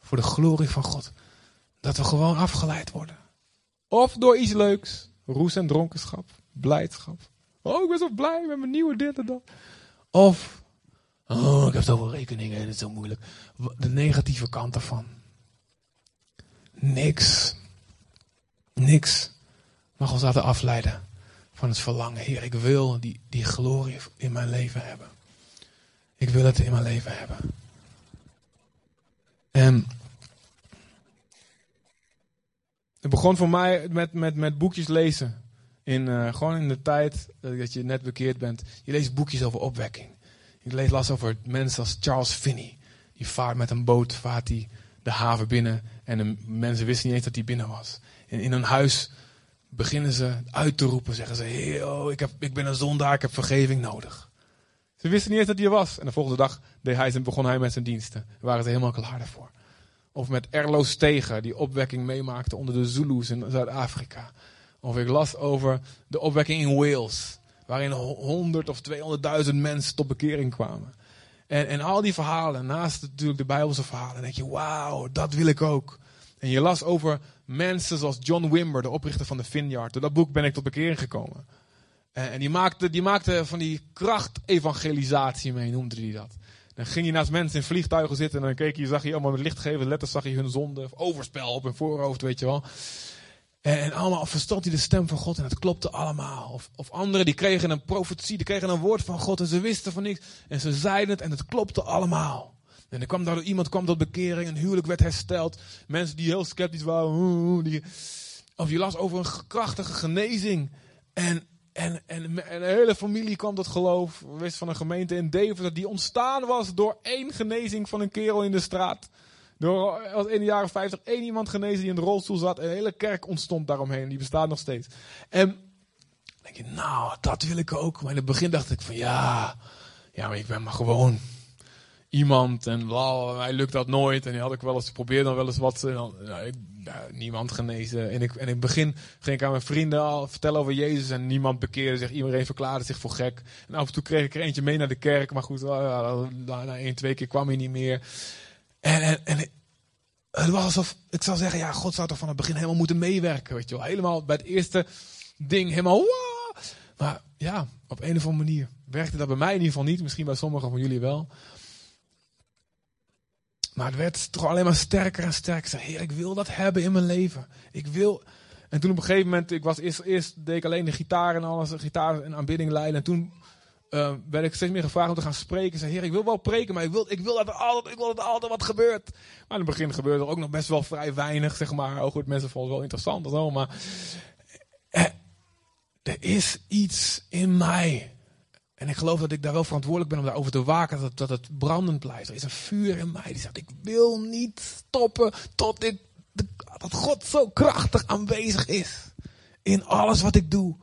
A: Voor de glorie van God. Dat we gewoon afgeleid worden. Of door iets leuks. Roes en dronkenschap. Blijdschap. Oh, ik ben zo blij met mijn nieuwe dit en dat. Of, oh, ik heb zoveel rekeningen en het is zo moeilijk. De negatieve kant ervan. Niks. Niks mag ons laten afleiden van het verlangen. Heer, ik wil die, die glorie in mijn leven hebben. Ik wil het in mijn leven hebben. En het begon voor mij met, met, met boekjes lezen. In, uh, gewoon in de tijd dat je net bekeerd bent. Je leest boekjes over opwekking. Ik lees las over mensen als Charles Finney. Die vaart met een boot, vaart hij de haven binnen. En de mensen wisten niet eens dat hij binnen was. En in een huis beginnen ze uit te roepen. Zeggen ze, hey, ik, heb, ik ben een zondaar, ik heb vergeving nodig. Ze wisten niet eens dat hij er was. En de volgende dag deed hij, begon hij met zijn diensten. waren ze helemaal klaar daarvoor. Of met Erlo Stegen, die opwekking meemaakte onder de Zulus in Zuid-Afrika. Of ik las over de opwekking in Wales. Waarin 100 of 200.000 mensen tot bekering kwamen. En, en al die verhalen, naast natuurlijk de Bijbelse verhalen, denk je, wauw, dat wil ik ook. En je las over mensen zoals John Wimber, de oprichter van de Vineyard. Dat boek ben ik tot bekering gekomen. En, en die, maakte, die maakte van die krachtevangelisatie mee, noemde hij dat. Dan ging je naast mensen in vliegtuigen zitten en dan keek je, zag je allemaal met lichtgevende letters, zag je hun zonde, of overspel op hun voorhoofd, weet je wel. En, allemaal verstond hij de stem van God en het klopte allemaal. Of, of anderen die kregen een profetie, die kregen een woord van God en ze wisten van niks. En ze zeiden het en het klopte allemaal. En er kwam daar iemand kwam tot bekering, een huwelijk werd hersteld. Mensen die heel sceptisch waren. Die, of je las over een krachtige genezing. En, en, en, en een hele familie kwam tot geloof. Wist van een gemeente in Deventer die ontstaan was door één genezing van een kerel in de straat. Door als in de jaren 50 één iemand genezen die in de rolstoel zat. Een hele kerk ontstond daaromheen. Die bestaat nog steeds. En denk je, nou, dat wil ik ook. Maar in het begin dacht ik van ja, ja, maar ik ben maar gewoon iemand en bla, mij lukt dat nooit. En die had ik wel eens geprobeerd, dan wel eens wat. En niemand genezen. En, ik, en in het begin ging ik aan mijn vrienden al vertellen over Jezus en niemand bekeerde zich. Iedereen verklaarde zich voor gek. En af en toe kreeg ik er eentje mee naar de kerk. Maar goed, na één, twee keer kwam hij niet meer. En, en, het was alsof, ik zou zeggen, ja, God zou toch van het begin helemaal moeten meewerken. Weet je wel. Helemaal bij het eerste ding, helemaal. Maar ja, op een of andere manier werkte dat bij mij in ieder geval niet. Misschien bij sommigen van jullie wel. Maar het werd toch alleen maar sterker en sterker. Heer, ik wil dat hebben in mijn leven. Ik wil... En toen op een gegeven moment, ik was eerst, eerst deed ik alleen de gitaar en alles, gitaar en aanbidding leiden. En toen uh, werd ik steeds meer gevraagd om te gaan spreken. Ik zei, heer, ik wil wel preken, maar ik wil, ik wil, dat, er altijd, ik wil dat er altijd wat gebeurt. Maar in het begin gebeurde er ook nog best wel vrij weinig, zeg maar. Oh goed, mensen vonden het wel interessant en zo, maar... Eh, er is iets in mij en ik geloof dat ik daar wel verantwoordelijk ben om daarover te waken, dat, dat het brandend blijft. Er is een vuur in mij die zegt, ik wil niet stoppen tot dit, dat God zo krachtig aanwezig is. In alles wat ik doe.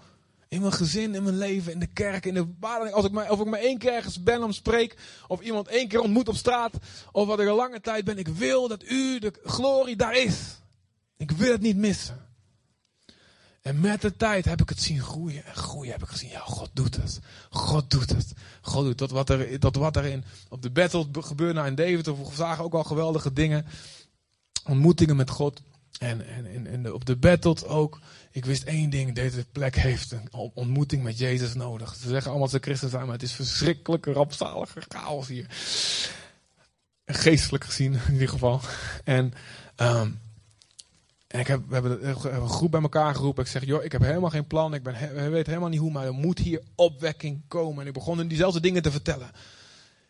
A: In mijn gezin, in mijn leven, in de kerk, in de Als ik maar, of ik maar één keer ergens ben om spreek, of iemand één keer ontmoet op straat, of wat ik een lange tijd ben. Ik wil dat u, de glorie, daar is. Ik wil het niet missen. En met de tijd heb ik het zien groeien en groeien. Heb ik gezien, ja, God doet het. God doet het. God doet dat wat er, dat wat er in, op de battle gebeurde nou in Deventer. We zagen ook al geweldige dingen. Ontmoetingen met God. En, en, en, op de battle ook. Ik wist één ding. Deze plek heeft een ontmoeting met Jezus nodig. Ze zeggen allemaal dat ze christen zijn. Maar het is verschrikkelijke, rampzalige chaos hier. Geestelijk gezien in ieder geval. En... En ik heb, we hebben een groep bij elkaar geroepen. Ik zeg, joh, ik heb helemaal geen plan. Ik ben, we weten helemaal niet hoe, maar er moet hier opwekking komen. En ik begon diezelfde dingen te vertellen.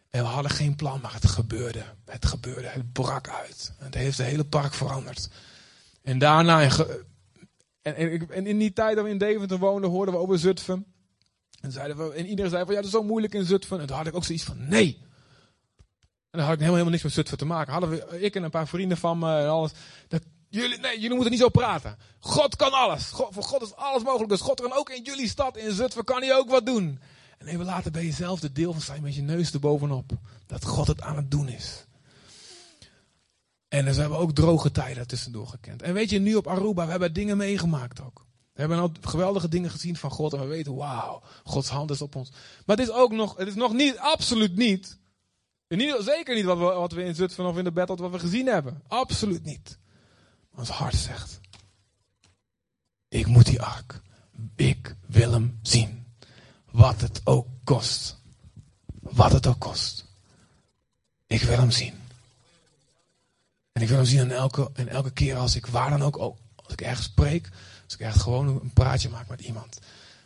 A: En we hadden geen plan, maar het gebeurde. Het gebeurde. Het brak uit. Het heeft het hele park veranderd. En daarna, en, in die tijd dat we in Deventer woonden, hoorden we over Zutphen. En, zeiden we, en iedereen zei van ja, dat is zo moeilijk in Zutphen. En toen had ik ook zoiets van nee. En dan had ik helemaal, helemaal niks met Zutphen te maken. Hadden we, ik en een paar vrienden van me en alles. Dat, jullie, nee, jullie moeten niet zo praten. God kan alles. God, voor God is alles mogelijk. Dus God kan ook in jullie stad, in Zutphen, kan hij ook wat doen. En even later ben je zelf de deel van zijn met je neus erbovenop. Dat God het aan het doen is. En dus we hebben ook droge tijden tussendoor gekend. En weet je, nu op Aruba, we hebben dingen meegemaakt ook. We hebben al geweldige dingen gezien van God en we weten, wauw, Gods hand is op ons. Maar het is ook nog, het is nog niet, absoluut niet, zeker niet wat we, wat we in Zutphen of in de battle wat we gezien hebben. Absoluut niet. Ons hart zegt, ik moet die ark, ik wil hem zien. Wat het ook kost. Wat het ook kost. Ik wil hem zien. En ik wil hem zien in elke, elke keer als ik waar dan ook, als ik ergens spreek, als ik echt gewoon een praatje maak met iemand.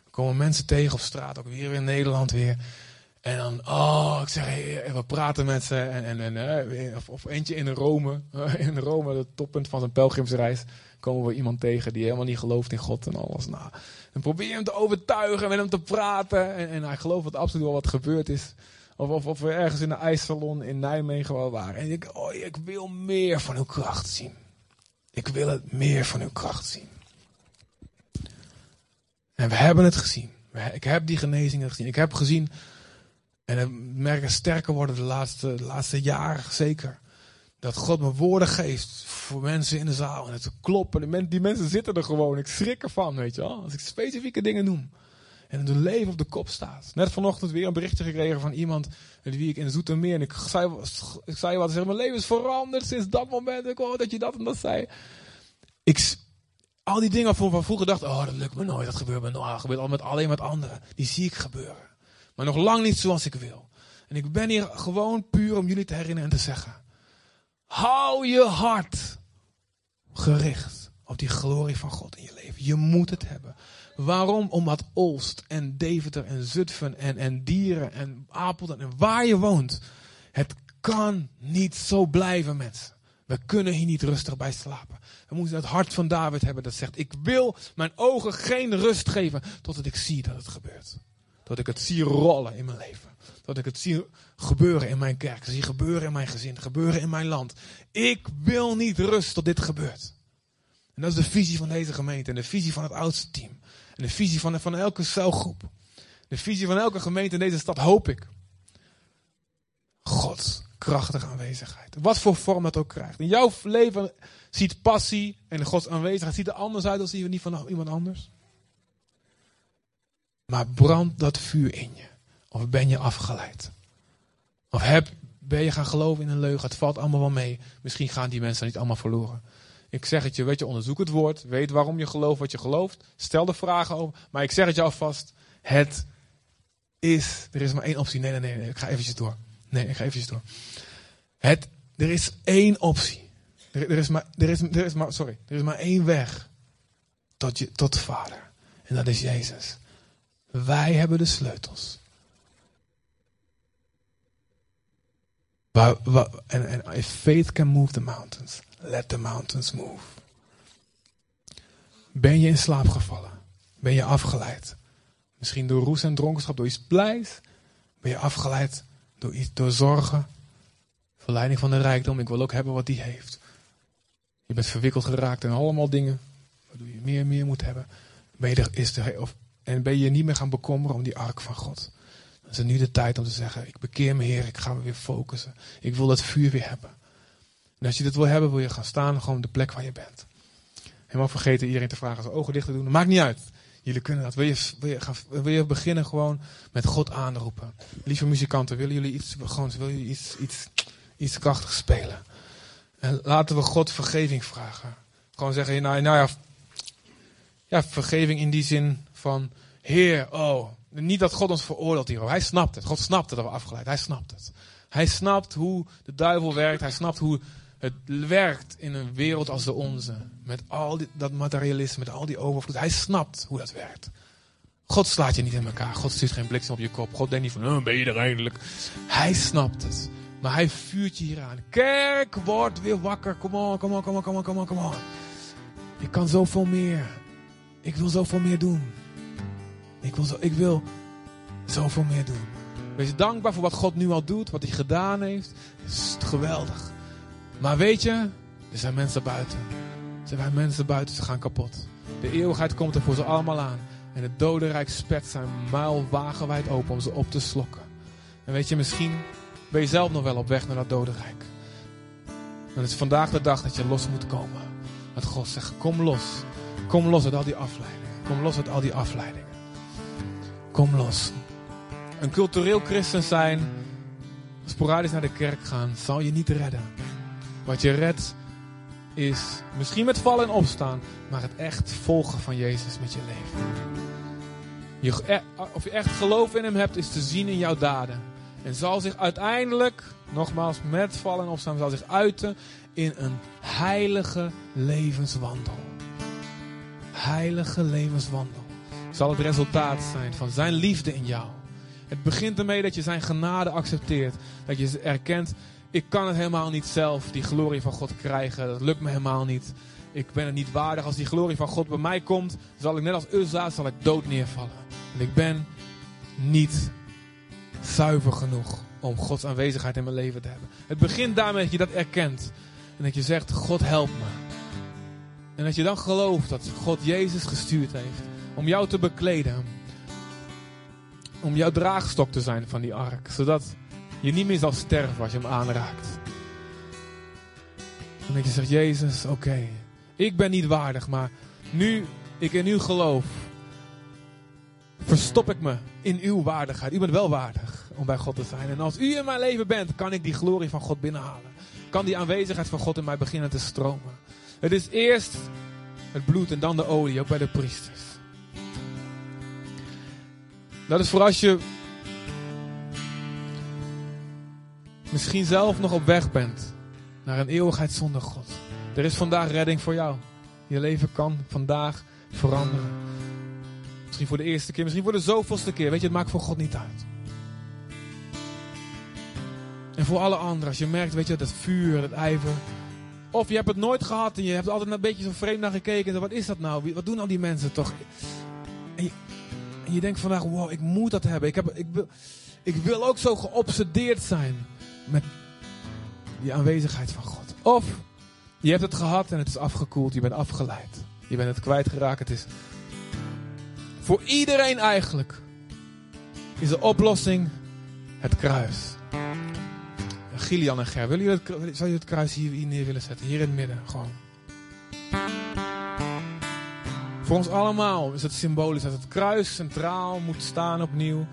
A: Er komen mensen tegen op straat, ook weer in Nederland weer. En dan, oh, ik zeg, hey, we praten met ze. En, en, en, eh, of, of eentje in Rome, in Rome, het toppunt van zijn pelgrimsreis, komen we iemand tegen die helemaal niet gelooft in God en alles. Nou, en probeer hem te overtuigen, met hem te praten. En, en hij gelooft dat absoluut wel wat gebeurd is. Of, of, of we ergens in een ijssalon in Nijmegen wel waren. En ik, oh, ik wil meer van uw kracht zien. Ik wil het meer van uw kracht zien. En we hebben het gezien. Ik heb die genezingen gezien. Ik heb gezien, en ik merk sterker worden de laatste, laatste jaren zeker. Dat God me woorden geeft voor mensen in de zaal. En het kloppen. Die mensen zitten er gewoon. Ik schrik ervan, weet je wel. Als ik specifieke dingen noem. En het leven op de kop staat. Net vanochtend weer een berichtje gekregen van iemand met wie ik in Zoetermeer. En ik zei, ik zei wat, zeg, mijn leven is veranderd sinds dat moment. Ik hoor dat je dat en dat zei. Ik, al die dingen we vroeger dachten, oh dat lukt me nooit, dat gebeurt me nooit. Dat gebeurt al met, alleen met anderen. Die zie ik gebeuren. Maar nog lang niet zoals ik wil. En ik ben hier gewoon puur om jullie te herinneren en te zeggen. Hou je hart gericht op die glorie van God in je leven. Je moet het hebben. Waarom? Omdat Olst en Deventer en Zutphen en, en Dieren en Apeldoorn en waar je woont. Het kan niet zo blijven mensen. We kunnen hier niet rustig bij slapen. We moeten het hart van David hebben dat zegt, ik wil mijn ogen geen rust geven totdat ik zie dat het gebeurt. Dat ik het zie rollen in mijn leven. Dat ik het zie gebeuren in mijn kerk. Zie gebeuren in mijn gezin. Gebeuren in mijn land. Ik wil niet rust tot dit gebeurt. En dat is de visie van deze gemeente. En de visie van het oudste team. En de visie van, van elke celgroep. De visie van elke gemeente in deze stad hoop ik. God, krachtige aanwezigheid. Wat voor vorm dat ook krijgt. In jouw leven ziet passie en Gods aanwezigheid ziet er anders uit dan die van iemand anders. Maar brandt dat vuur in je? Of ben je afgeleid? Of heb, ben je gaan geloven in een leugen? Het valt allemaal wel mee. Misschien gaan die mensen niet allemaal verloren. Ik zeg het je, weet je, onderzoek het woord. Weet waarom je gelooft wat je gelooft. Stel de vragen over. Maar ik zeg het je alvast. Het is, er is maar één optie. Nee, nee, nee, ik ga eventjes door. Nee, ik ga eventjes door. Het, er is één optie. Er, is maar, er, is, er is maar, sorry, er is maar één weg tot, je, tot de Vader. En dat is Jezus. Wij hebben de sleutels. En, en if faith can move the mountains, let the mountains move. Ben je in slaap gevallen? Ben je afgeleid? Misschien door roes en dronkenschap, door iets blijs? Ben je afgeleid door, iets, door zorgen? Verleiding van de rijkdom, ik wil ook hebben wat die heeft. Je bent verwikkeld geraakt in allemaal dingen, waardoor je meer en meer moet hebben. Ben je er, is er, of, en ben je niet meer gaan bekommeren om die ark van God. Dan is het nu de tijd om te zeggen, ik bekeer me Heer, ik ga me weer focussen. Ik wil dat vuur weer hebben. Als je dit wil hebben, wil je gaan staan gewoon op de plek waar je bent. Helemaal vergeten iedereen te vragen zijn ogen dicht te doen. Maakt niet uit. Jullie kunnen dat. Wil je, wil je, gaan, wil je beginnen gewoon met God aanroepen? Lieve muzikanten, willen jullie iets, gewoon, willen jullie iets, iets, iets krachtigs spelen? En laten we God vergeving vragen. Gewoon zeggen, nou, nou ja, ja, vergeving in die zin van, Heer, oh, niet dat God ons veroordeelt hier. Hij snapt het. God snapt het dat we afgeleid. Hij snapt het. Hij snapt hoe de duivel werkt. Hij snapt hoe het werkt in een wereld als de onze. Met al dat materialisme, met al die overvloed. Hij snapt hoe dat werkt. God slaat je niet in elkaar. God stuurt geen bliksem op je kop. God denkt niet van, ben je er eindelijk. Hij snapt het. Maar hij vuurt je hier aan. Kerk, word weer wakker. Kom on, kom on, kom on, kom on, kom on, kom on. Je kan zoveel meer. Ik wil zoveel meer doen. Ik wil, zo, ik wil zoveel meer doen. Wees dankbaar voor wat God nu al doet, wat hij gedaan heeft. Het is geweldig. Maar weet je, er zijn mensen buiten. Er zijn mensen buiten, ze gaan kapot. De eeuwigheid komt er voor ze allemaal aan. En het dodenrijk spet zijn muil wagenwijd open om ze op te slokken. En weet je, misschien ben je zelf nog wel op weg naar dat dodenrijk. En het is vandaag de dag dat je los moet komen. Dat God zegt, kom los. Kom los uit al die afleidingen. Kom los uit al die afleidingen. Kom los. Een cultureel christen zijn, sporadisch naar de kerk gaan, zal je niet redden. Wat je redt is misschien met vallen en opstaan, maar het echt volgen van Jezus met je leven. Je, e- of je echt geloof in Hem hebt, is te zien in jouw daden. En zal zich uiteindelijk, nogmaals met vallen en opstaan, zal zich uiten in een heilige levenswandel. Heilige levenswandel. Zal het resultaat zijn van Zijn liefde in jou. Het begint ermee dat je Zijn genade accepteert. Dat je erkent, ik kan het helemaal niet zelf, die glorie van God krijgen. Dat lukt me helemaal niet. Ik ben het niet waardig. Als die glorie van God bij mij komt, zal ik net als Uzza, zal ik dood neervallen. En ik ben niet zuiver genoeg om Gods aanwezigheid in mijn leven te hebben. Het begint daarmee dat je dat erkent. En dat je zegt, God help me. En dat je dan gelooft dat God Jezus gestuurd heeft om jou te bekleden. Om jouw draagstok te zijn van die ark. Zodat je niet meer zal sterven als je hem aanraakt. En dat je zegt, Jezus, oké. ik ben niet waardig, maar nu ik in u geloof, verstop ik me in uw waardigheid. U bent wel waardig om bij God te zijn. En als u in mijn leven bent, kan ik die glorie van God binnenhalen. Kan die aanwezigheid van God in mij beginnen te stromen. Het is eerst het bloed en dan de olie, ook bij de priesters. Dat is voor als je misschien zelf nog op weg bent naar een eeuwigheid zonder God. Er is vandaag redding voor jou. Je leven kan vandaag veranderen. Misschien voor de eerste keer, misschien voor de zoveelste keer. Weet je, het maakt voor God niet uit. En voor alle anderen, als je merkt, weet je, dat vuur, dat ijver. Of je hebt het nooit gehad en je hebt altijd een beetje zo vreemd naar gekeken. En wat is dat nou? Wat doen al die mensen toch? En je, je denkt vandaag, wow, ik moet dat hebben. Ik, heb, ik, wil, ik wil ook zo geobsedeerd zijn met die aanwezigheid van God. Of je hebt het gehad en het is afgekoeld, je bent afgeleid. Je bent het kwijtgeraakt. Het is voor iedereen eigenlijk is de oplossing het kruis. Gillian en Ger, willen jullie het, zou je het kruis hier neer willen zetten? Hier in het midden, gewoon. Voor ons allemaal is het symbolisch dat het kruis centraal moet staan opnieuw.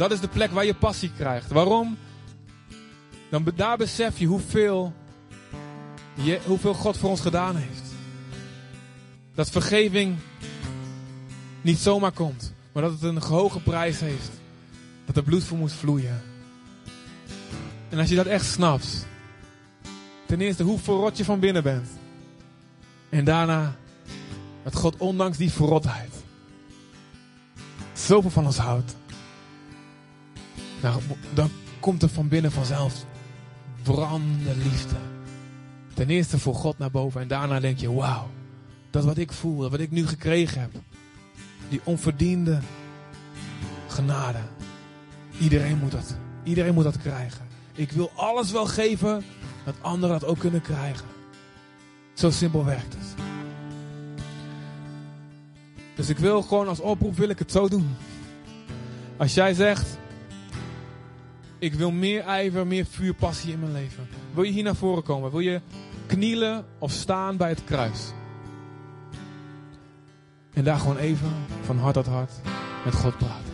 A: Dat is de plek waar je passie krijgt. Waarom? Dan, daar besef je hoeveel, je, hoeveel God voor ons gedaan heeft. Dat vergeving niet zomaar komt, maar dat het een hoge prijs heeft. Dat er bloed voor moet vloeien. En als je dat echt snapt, ten eerste hoe verrot je van binnen bent. En daarna dat God ondanks die verrotheid zoveel van ons houdt. Nou, dan komt er van binnen vanzelf brandende liefde. Ten eerste voor God naar boven en daarna denk je, wauw, dat wat ik voel, dat wat ik nu gekregen heb. Die onverdiende genade. Iedereen moet dat, iedereen moet dat krijgen. Ik wil alles wel geven dat anderen dat ook kunnen krijgen. Zo simpel werkt het. Dus ik wil gewoon als oproep wil ik het zo doen. Als jij zegt, ik wil meer ijver, meer vuur, passie in mijn leven. Wil je hier naar voren komen? Wil je knielen of staan bij het kruis? En daar gewoon even van hart tot hart met God praten.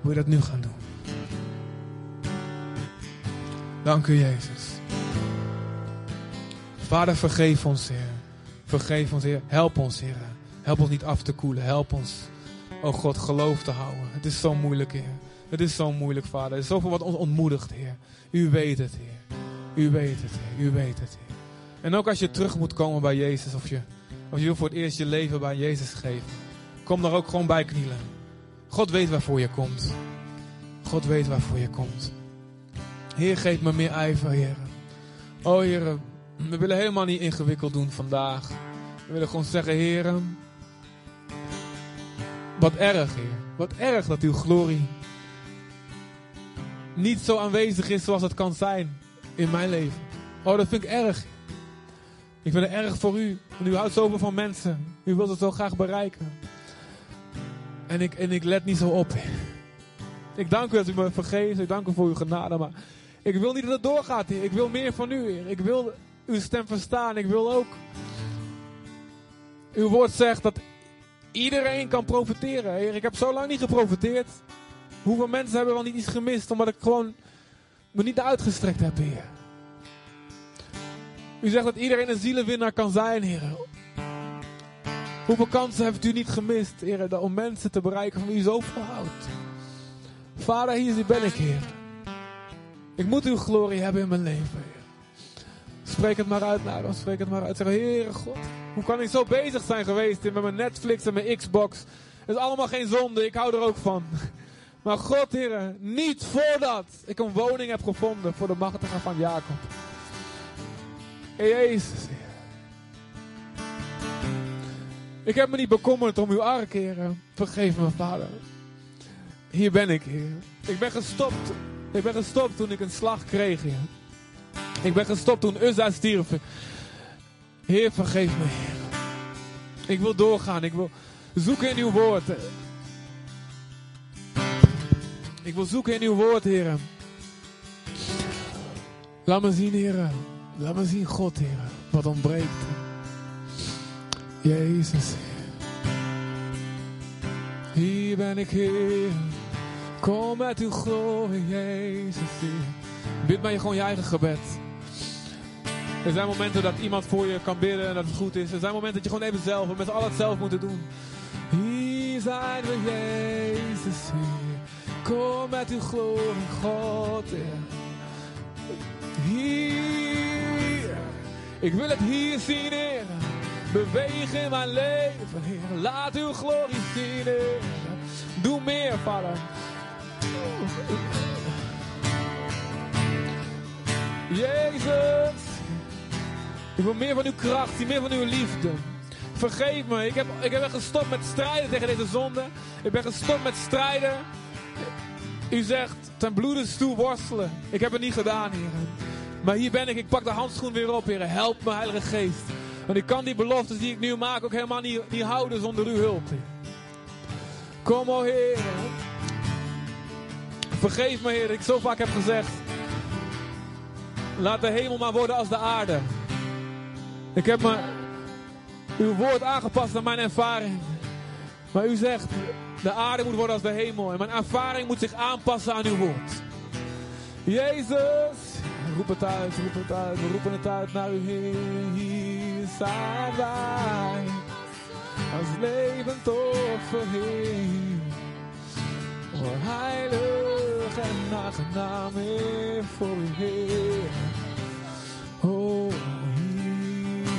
A: Wil je dat nu gaan doen? Dank u Jezus. Vader, vergeef ons Heer. Vergeef ons Heer. Help ons Heer. Help ons niet af te koelen. Help ons, oh God, geloof te houden. Het is zo moeilijk Heer. Het is zo moeilijk, Vader. Er is zoveel wat ons ontmoedigt, Heer. U weet het, Heer. U weet het, Heer. U weet het, Heer. En ook als je terug moet komen bij Jezus, of je, of je wil voor het eerst je leven bij Jezus geven, kom daar ook gewoon bij knielen. God weet waarvoor je komt. God weet waarvoor je komt. Heer, geef me meer ijver, Heer. Oh, Heer, we willen helemaal niet ingewikkeld doen vandaag. We willen gewoon zeggen, Heer, Wat erg, Heer. Wat erg dat uw glorie niet zo aanwezig is zoals het kan zijn in mijn leven. Oh, dat vind ik erg. Ik vind het erg voor u. Want u houdt zoveel van mensen. U wilt het zo graag bereiken. En ik, en ik let niet zo op. Ik dank u dat u me vergeeft. Ik dank u voor uw genade. Maar ik wil niet dat het doorgaat, Heer. Ik wil meer van u, Heer. Ik wil uw stem verstaan. Ik wil ook. Uw woord zegt dat iedereen kan profiteren, Heer. Ik heb zo lang niet geprofiteerd. Hoeveel mensen hebben wel niet iets gemist omdat ik gewoon me niet uitgestrekt heb, Heer. U zegt dat iedereen een zielenwinnaar kan zijn, Heer. Hoeveel kansen heeft u niet gemist, Heer, om mensen te bereiken van wie u zoveel houdt? Vader, hier ben ik, Heer. Ik moet uw glorie hebben in mijn leven, Heer. Spreek het maar uit naar ons, spreek het maar uit. Zeg, Heere God, hoe kan ik zo bezig zijn geweest met mijn Netflix en mijn Xbox? Het is allemaal geen zonde, ik hou er ook van. Maar God, Heer, niet voordat ik een woning heb gevonden voor de machtige van Jacob. Jezus. Ik heb me niet bekommerd om uw ark, Heer. Vergeef me, Vader. Hier ben ik, Heer. Ik ben gestopt. Ik ben gestopt toen ik een slag kreeg, Heer. Ik ben gestopt toen Uzza stierf. Heer, vergeef me, Heer. Ik wil doorgaan. Ik wil zoeken in uw woord. Ik wil zoeken in uw woord, Heer. Laat me zien, Heer. Laat me zien, God, Heer. Wat ontbreekt. Jezus, Hier ben ik, Heer. Kom met uw glorie, Jezus, Heer. Bid maar je gewoon je eigen gebed. Er zijn momenten dat iemand voor je kan bidden en dat het goed is. Er zijn momenten dat je gewoon even zelf, met allen het zelf moeten doen. Hier zijn we, Jezus, Heer. Kom met uw glorie, God. Hier. Ik wil het hier zien, Heer. Beweeg in mijn leven, Heer. Laat uw glorie zien, Heer. Doe meer, Vader. Jezus. Ik wil meer van uw kracht, meer van uw liefde. Vergeef me. Ik heb, ik ben gestopt met strijden tegen deze zonde. Ik ben gestopt met strijden. U zegt ten bloede toe worstelen. Ik heb het niet gedaan, Heer. Maar hier ben ik. Ik pak de handschoen weer op, Heer. Help me, Heilige Geest. Want ik kan die beloftes die ik nu maak ook helemaal niet, niet houden zonder uw hulp. Kom, o Heer. Vergeef me, Heer. Ik zo vaak heb gezegd. Laat de hemel maar worden als de aarde. Ik heb me uw woord aangepast aan mijn ervaring. Maar u zegt, de aarde moet worden als de hemel. En mijn ervaring moet zich aanpassen aan uw woord. Jezus, roep het uit, roep het uit. We roepen het uit naar u. Hier zijn wij. Als levend offer, Heer. O heilig en aangenaam, Heer, voor u, Heer. Oh,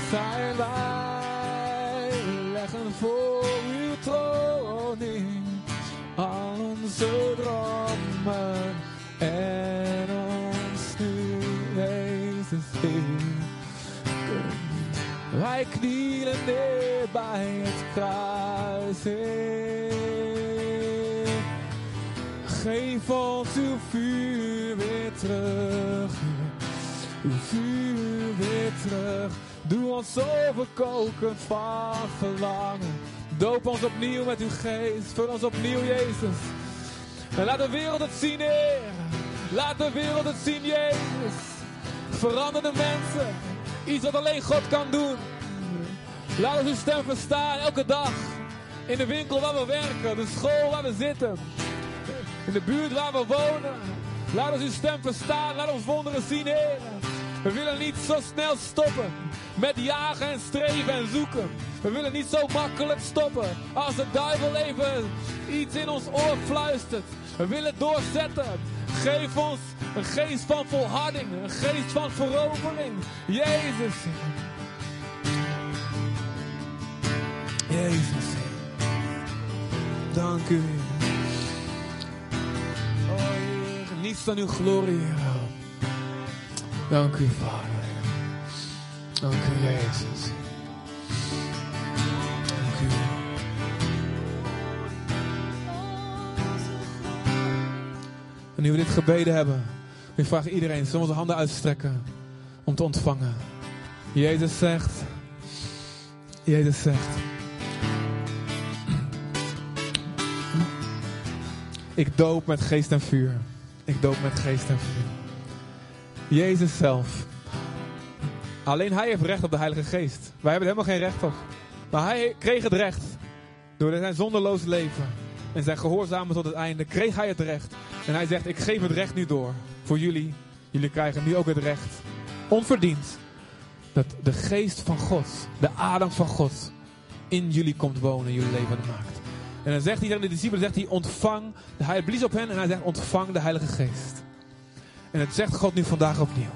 A: zijn wij leggen voor al onze dromen en ons nu Jezus Heer. Wij knielen neer bij het kruis. Geef ons uw vuur weer terug, uw vuur weer terug. Doe ons overkoken van verlangen. Doop ons opnieuw met uw geest. Vul ons opnieuw, Jezus. En laat de wereld het zien, Heer. Laat de wereld het zien, Jezus. Verander de mensen. Iets wat alleen God kan doen. Laat ons uw stem verstaan elke dag. In de winkel waar we werken, de school waar we zitten. In de buurt waar we wonen. Laat ons uw stem verstaan. Laat ons wonderen zien, Heer. We willen niet zo snel stoppen met jagen en streven en zoeken. We willen niet zo makkelijk stoppen als de duivel even iets in ons oor fluistert. We willen doorzetten. Geef ons een geest van volharding, een geest van verovering. Jezus. Jezus. Dank u. Oh Heer, niets dan uw glorie. Dank u, Vader. Dank u, Jezus. Dank u. En nu we dit gebeden hebben, ik vraag iedereen, zullen onze handen uitstrekken om te ontvangen? Jezus zegt, Jezus zegt, ik doop met geest en vuur. Ik doop met geest en vuur. Jezus zelf. Alleen hij heeft recht op de Heilige Geest. Wij hebben er helemaal geen recht op. Maar hij kreeg het recht. Door zijn zonderloos leven en zijn gehoorzamen tot het einde, kreeg hij het recht. En hij zegt, ik geef het recht nu door. Voor jullie. Jullie krijgen nu ook het recht. Onverdiend. Dat de geest van God, de adem van God, in jullie komt wonen en jullie leven maakt. En dan zegt hij tegen de discipelen, zegt hij, ontvang, hij blies op hen en hij zegt, ontvang de Heilige Geest. En het zegt God nu vandaag opnieuw.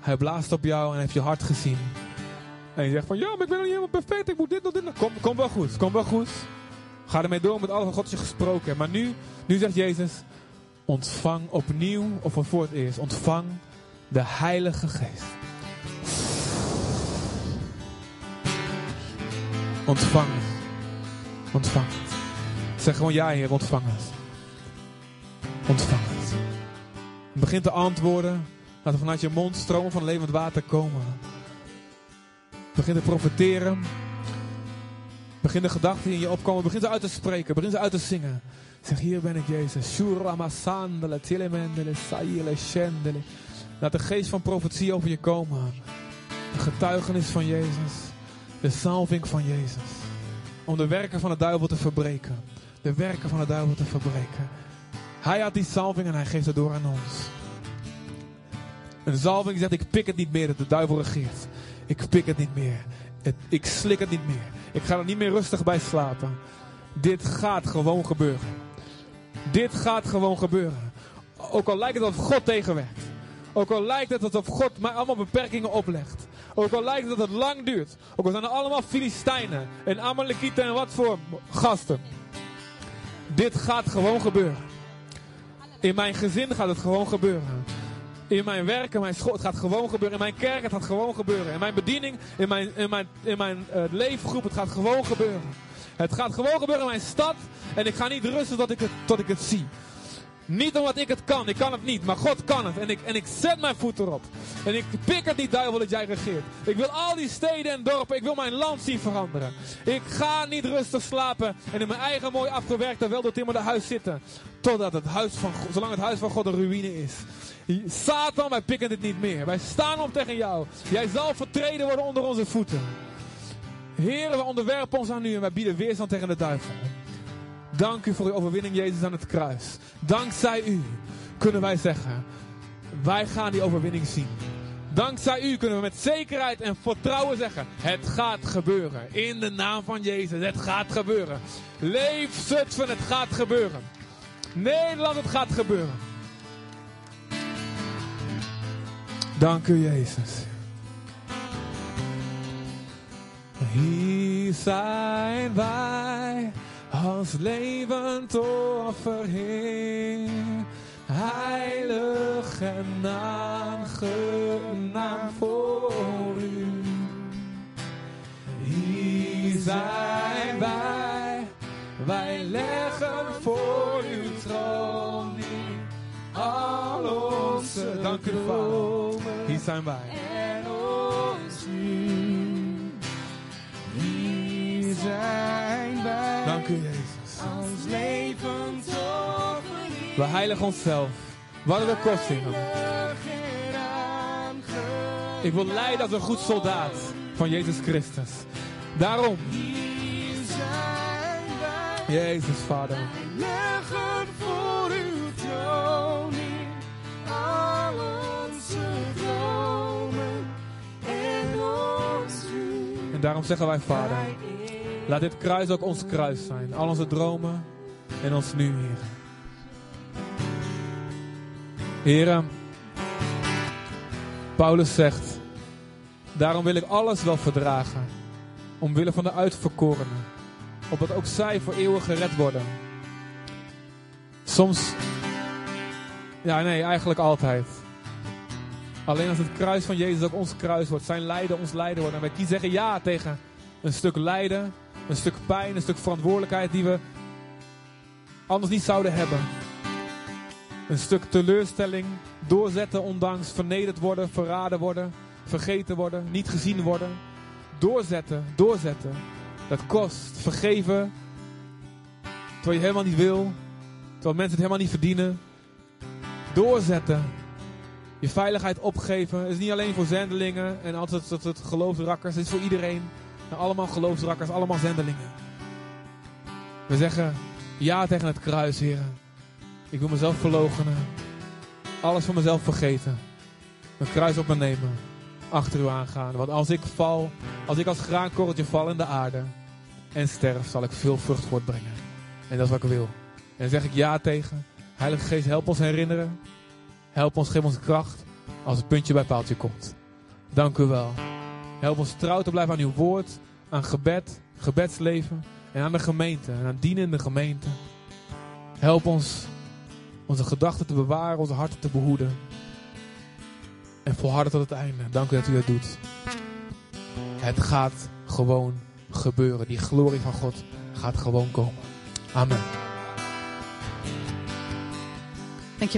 A: Hij blaast op jou en heeft je hart gezien. En je zegt van, ja, maar ik ben nog niet helemaal perfect, ik moet dit nog dit nog. Kom, kom wel goed, kom wel goed. Ga ermee door met alles wat God je gesproken. Maar nu, nu zegt Jezus, ontvang opnieuw, of voor het eerst, ontvang de Heilige Geest. Ontvang het. Ontvang het. Zeg gewoon ja, Heer, ontvang het. Ontvang het. Begin te antwoorden. Laat er vanuit je mond stromen van levend water komen. Begin te profiteren. Begin de gedachten die in je opkomen. Begin ze uit te spreken. Begin ze uit te zingen. Zeg, hier ben ik Jezus. Laat de geest van profetie over je komen. De getuigenis van Jezus. De salving van Jezus. Om de werken van de duivel te verbreken. De werken van de duivel te verbreken. Hij had die salving en hij geeft het door aan ons. Een zalving zegt, ik pik het niet meer dat de duivel regeert. Ik pik het niet meer. Het, ik slik het niet meer. Ik ga er niet meer rustig bij slapen. Dit gaat gewoon gebeuren. Dit gaat gewoon gebeuren. Ook al lijkt het alsof God tegenwerkt. Ook al lijkt het alsof God mij allemaal beperkingen oplegt. Ook al lijkt het dat het lang duurt. Ook al zijn er allemaal Filistijnen en Amalekieten en wat voor gasten. Dit gaat gewoon gebeuren. In mijn gezin gaat het gewoon gebeuren. In mijn werk, in mijn school, het gaat gewoon gebeuren. In mijn kerk, het gaat gewoon gebeuren. In mijn bediening, in mijn, in mijn, in mijn uh, leefgroep, het gaat gewoon gebeuren. Het gaat gewoon gebeuren in mijn stad. En ik ga niet rusten ik het, tot ik het zie. Niet omdat ik het kan, ik kan het niet, maar God kan het. En ik, en ik zet mijn voet erop. En ik pik het niet, duivel, dat jij regeert. Ik wil al die steden en dorpen, ik wil mijn land zien veranderen. Ik ga niet rustig slapen en in mijn eigen mooi afgewerkte, weldoortimmerde huis zitten. Totdat het huis van zolang het huis van God een ruïne is. Satan, wij pikken dit niet meer. Wij staan op tegen jou. Jij zal vertreden worden onder onze voeten. Heren, we onderwerpen ons aan u en wij bieden weerstand tegen de duivel. Dank u voor uw overwinning, Jezus, aan het kruis. Dankzij u kunnen wij zeggen, wij gaan die overwinning zien. Dankzij u kunnen we met zekerheid en vertrouwen zeggen, het gaat gebeuren. In de naam van Jezus, het gaat gebeuren. Leef Zutphen, het gaat gebeuren. Nederland, het gaat gebeuren. Dank u, Jezus. Hier zijn wij als levend offer, Heer. Heilig en aangenaam voor u. Hier zijn wij, wij leggen voor uw troon neer. Al onze, dank u Vader, hier zijn wij.
B: En ons nu. Zijn wij.
A: Dank u, Jezus.
B: Als levend.
A: We heiligen onszelf. Wat het ook kost, Heer. Ik wil leiden als een goed soldaat van Jezus Christus. Daarom,
B: Hier zijn wij.
A: Jezus, Vader.
B: Leggen voor uw troon. Al onze dromen en ons.
A: En daarom zeggen wij, Vader, laat dit kruis ook ons kruis zijn. Al onze dromen en ons nu, Heer. Heren, Paulus zegt, daarom wil ik alles wel verdragen, omwille van de uitverkorenen, opdat ook zij voor eeuwig gered worden. Soms, ja nee, eigenlijk altijd. Alleen als het kruis van Jezus ook ons kruis wordt, zijn lijden ons lijden wordt. En wij kiezen zeggen ja tegen een stuk lijden, een stuk pijn, een stuk verantwoordelijkheid die we anders niet zouden hebben. een stuk teleurstelling. Doorzetten ondanks vernederd worden, verraden worden, vergeten worden, niet gezien worden. Doorzetten, doorzetten. Dat kost. Vergeven. Terwijl je helemaal niet wil. Terwijl mensen het helemaal niet verdienen. Doorzetten. Je veiligheid opgeven. Het is niet alleen voor zendelingen en altijd het, het geloofsrakkers. Het is voor iedereen. Allemaal geloofsrakkers, allemaal zendelingen. We zeggen ja tegen het kruis, heren. Ik wil mezelf verloochenen. Alles van mezelf vergeten. Mijn kruis op me nemen. Achter u aangaan. Want als ik val, als ik als graankorreltje val in de aarde en sterf, zal ik veel vrucht voortbrengen. En dat is wat ik wil. En daar zeg ik ja tegen. Heilige Geest, help ons herinneren. Help ons, geef ons kracht als het puntje bij paaltje komt. Dank u wel. Help ons trouw te blijven aan uw woord, aan gebed, gebedsleven en aan de gemeente en aan dienen in de gemeente. Help ons onze gedachten te bewaren, onze harten te behoeden. En volharden tot het einde. Dank u dat u het doet. Het gaat gewoon gebeuren. Die glorie van God gaat gewoon komen. Amen.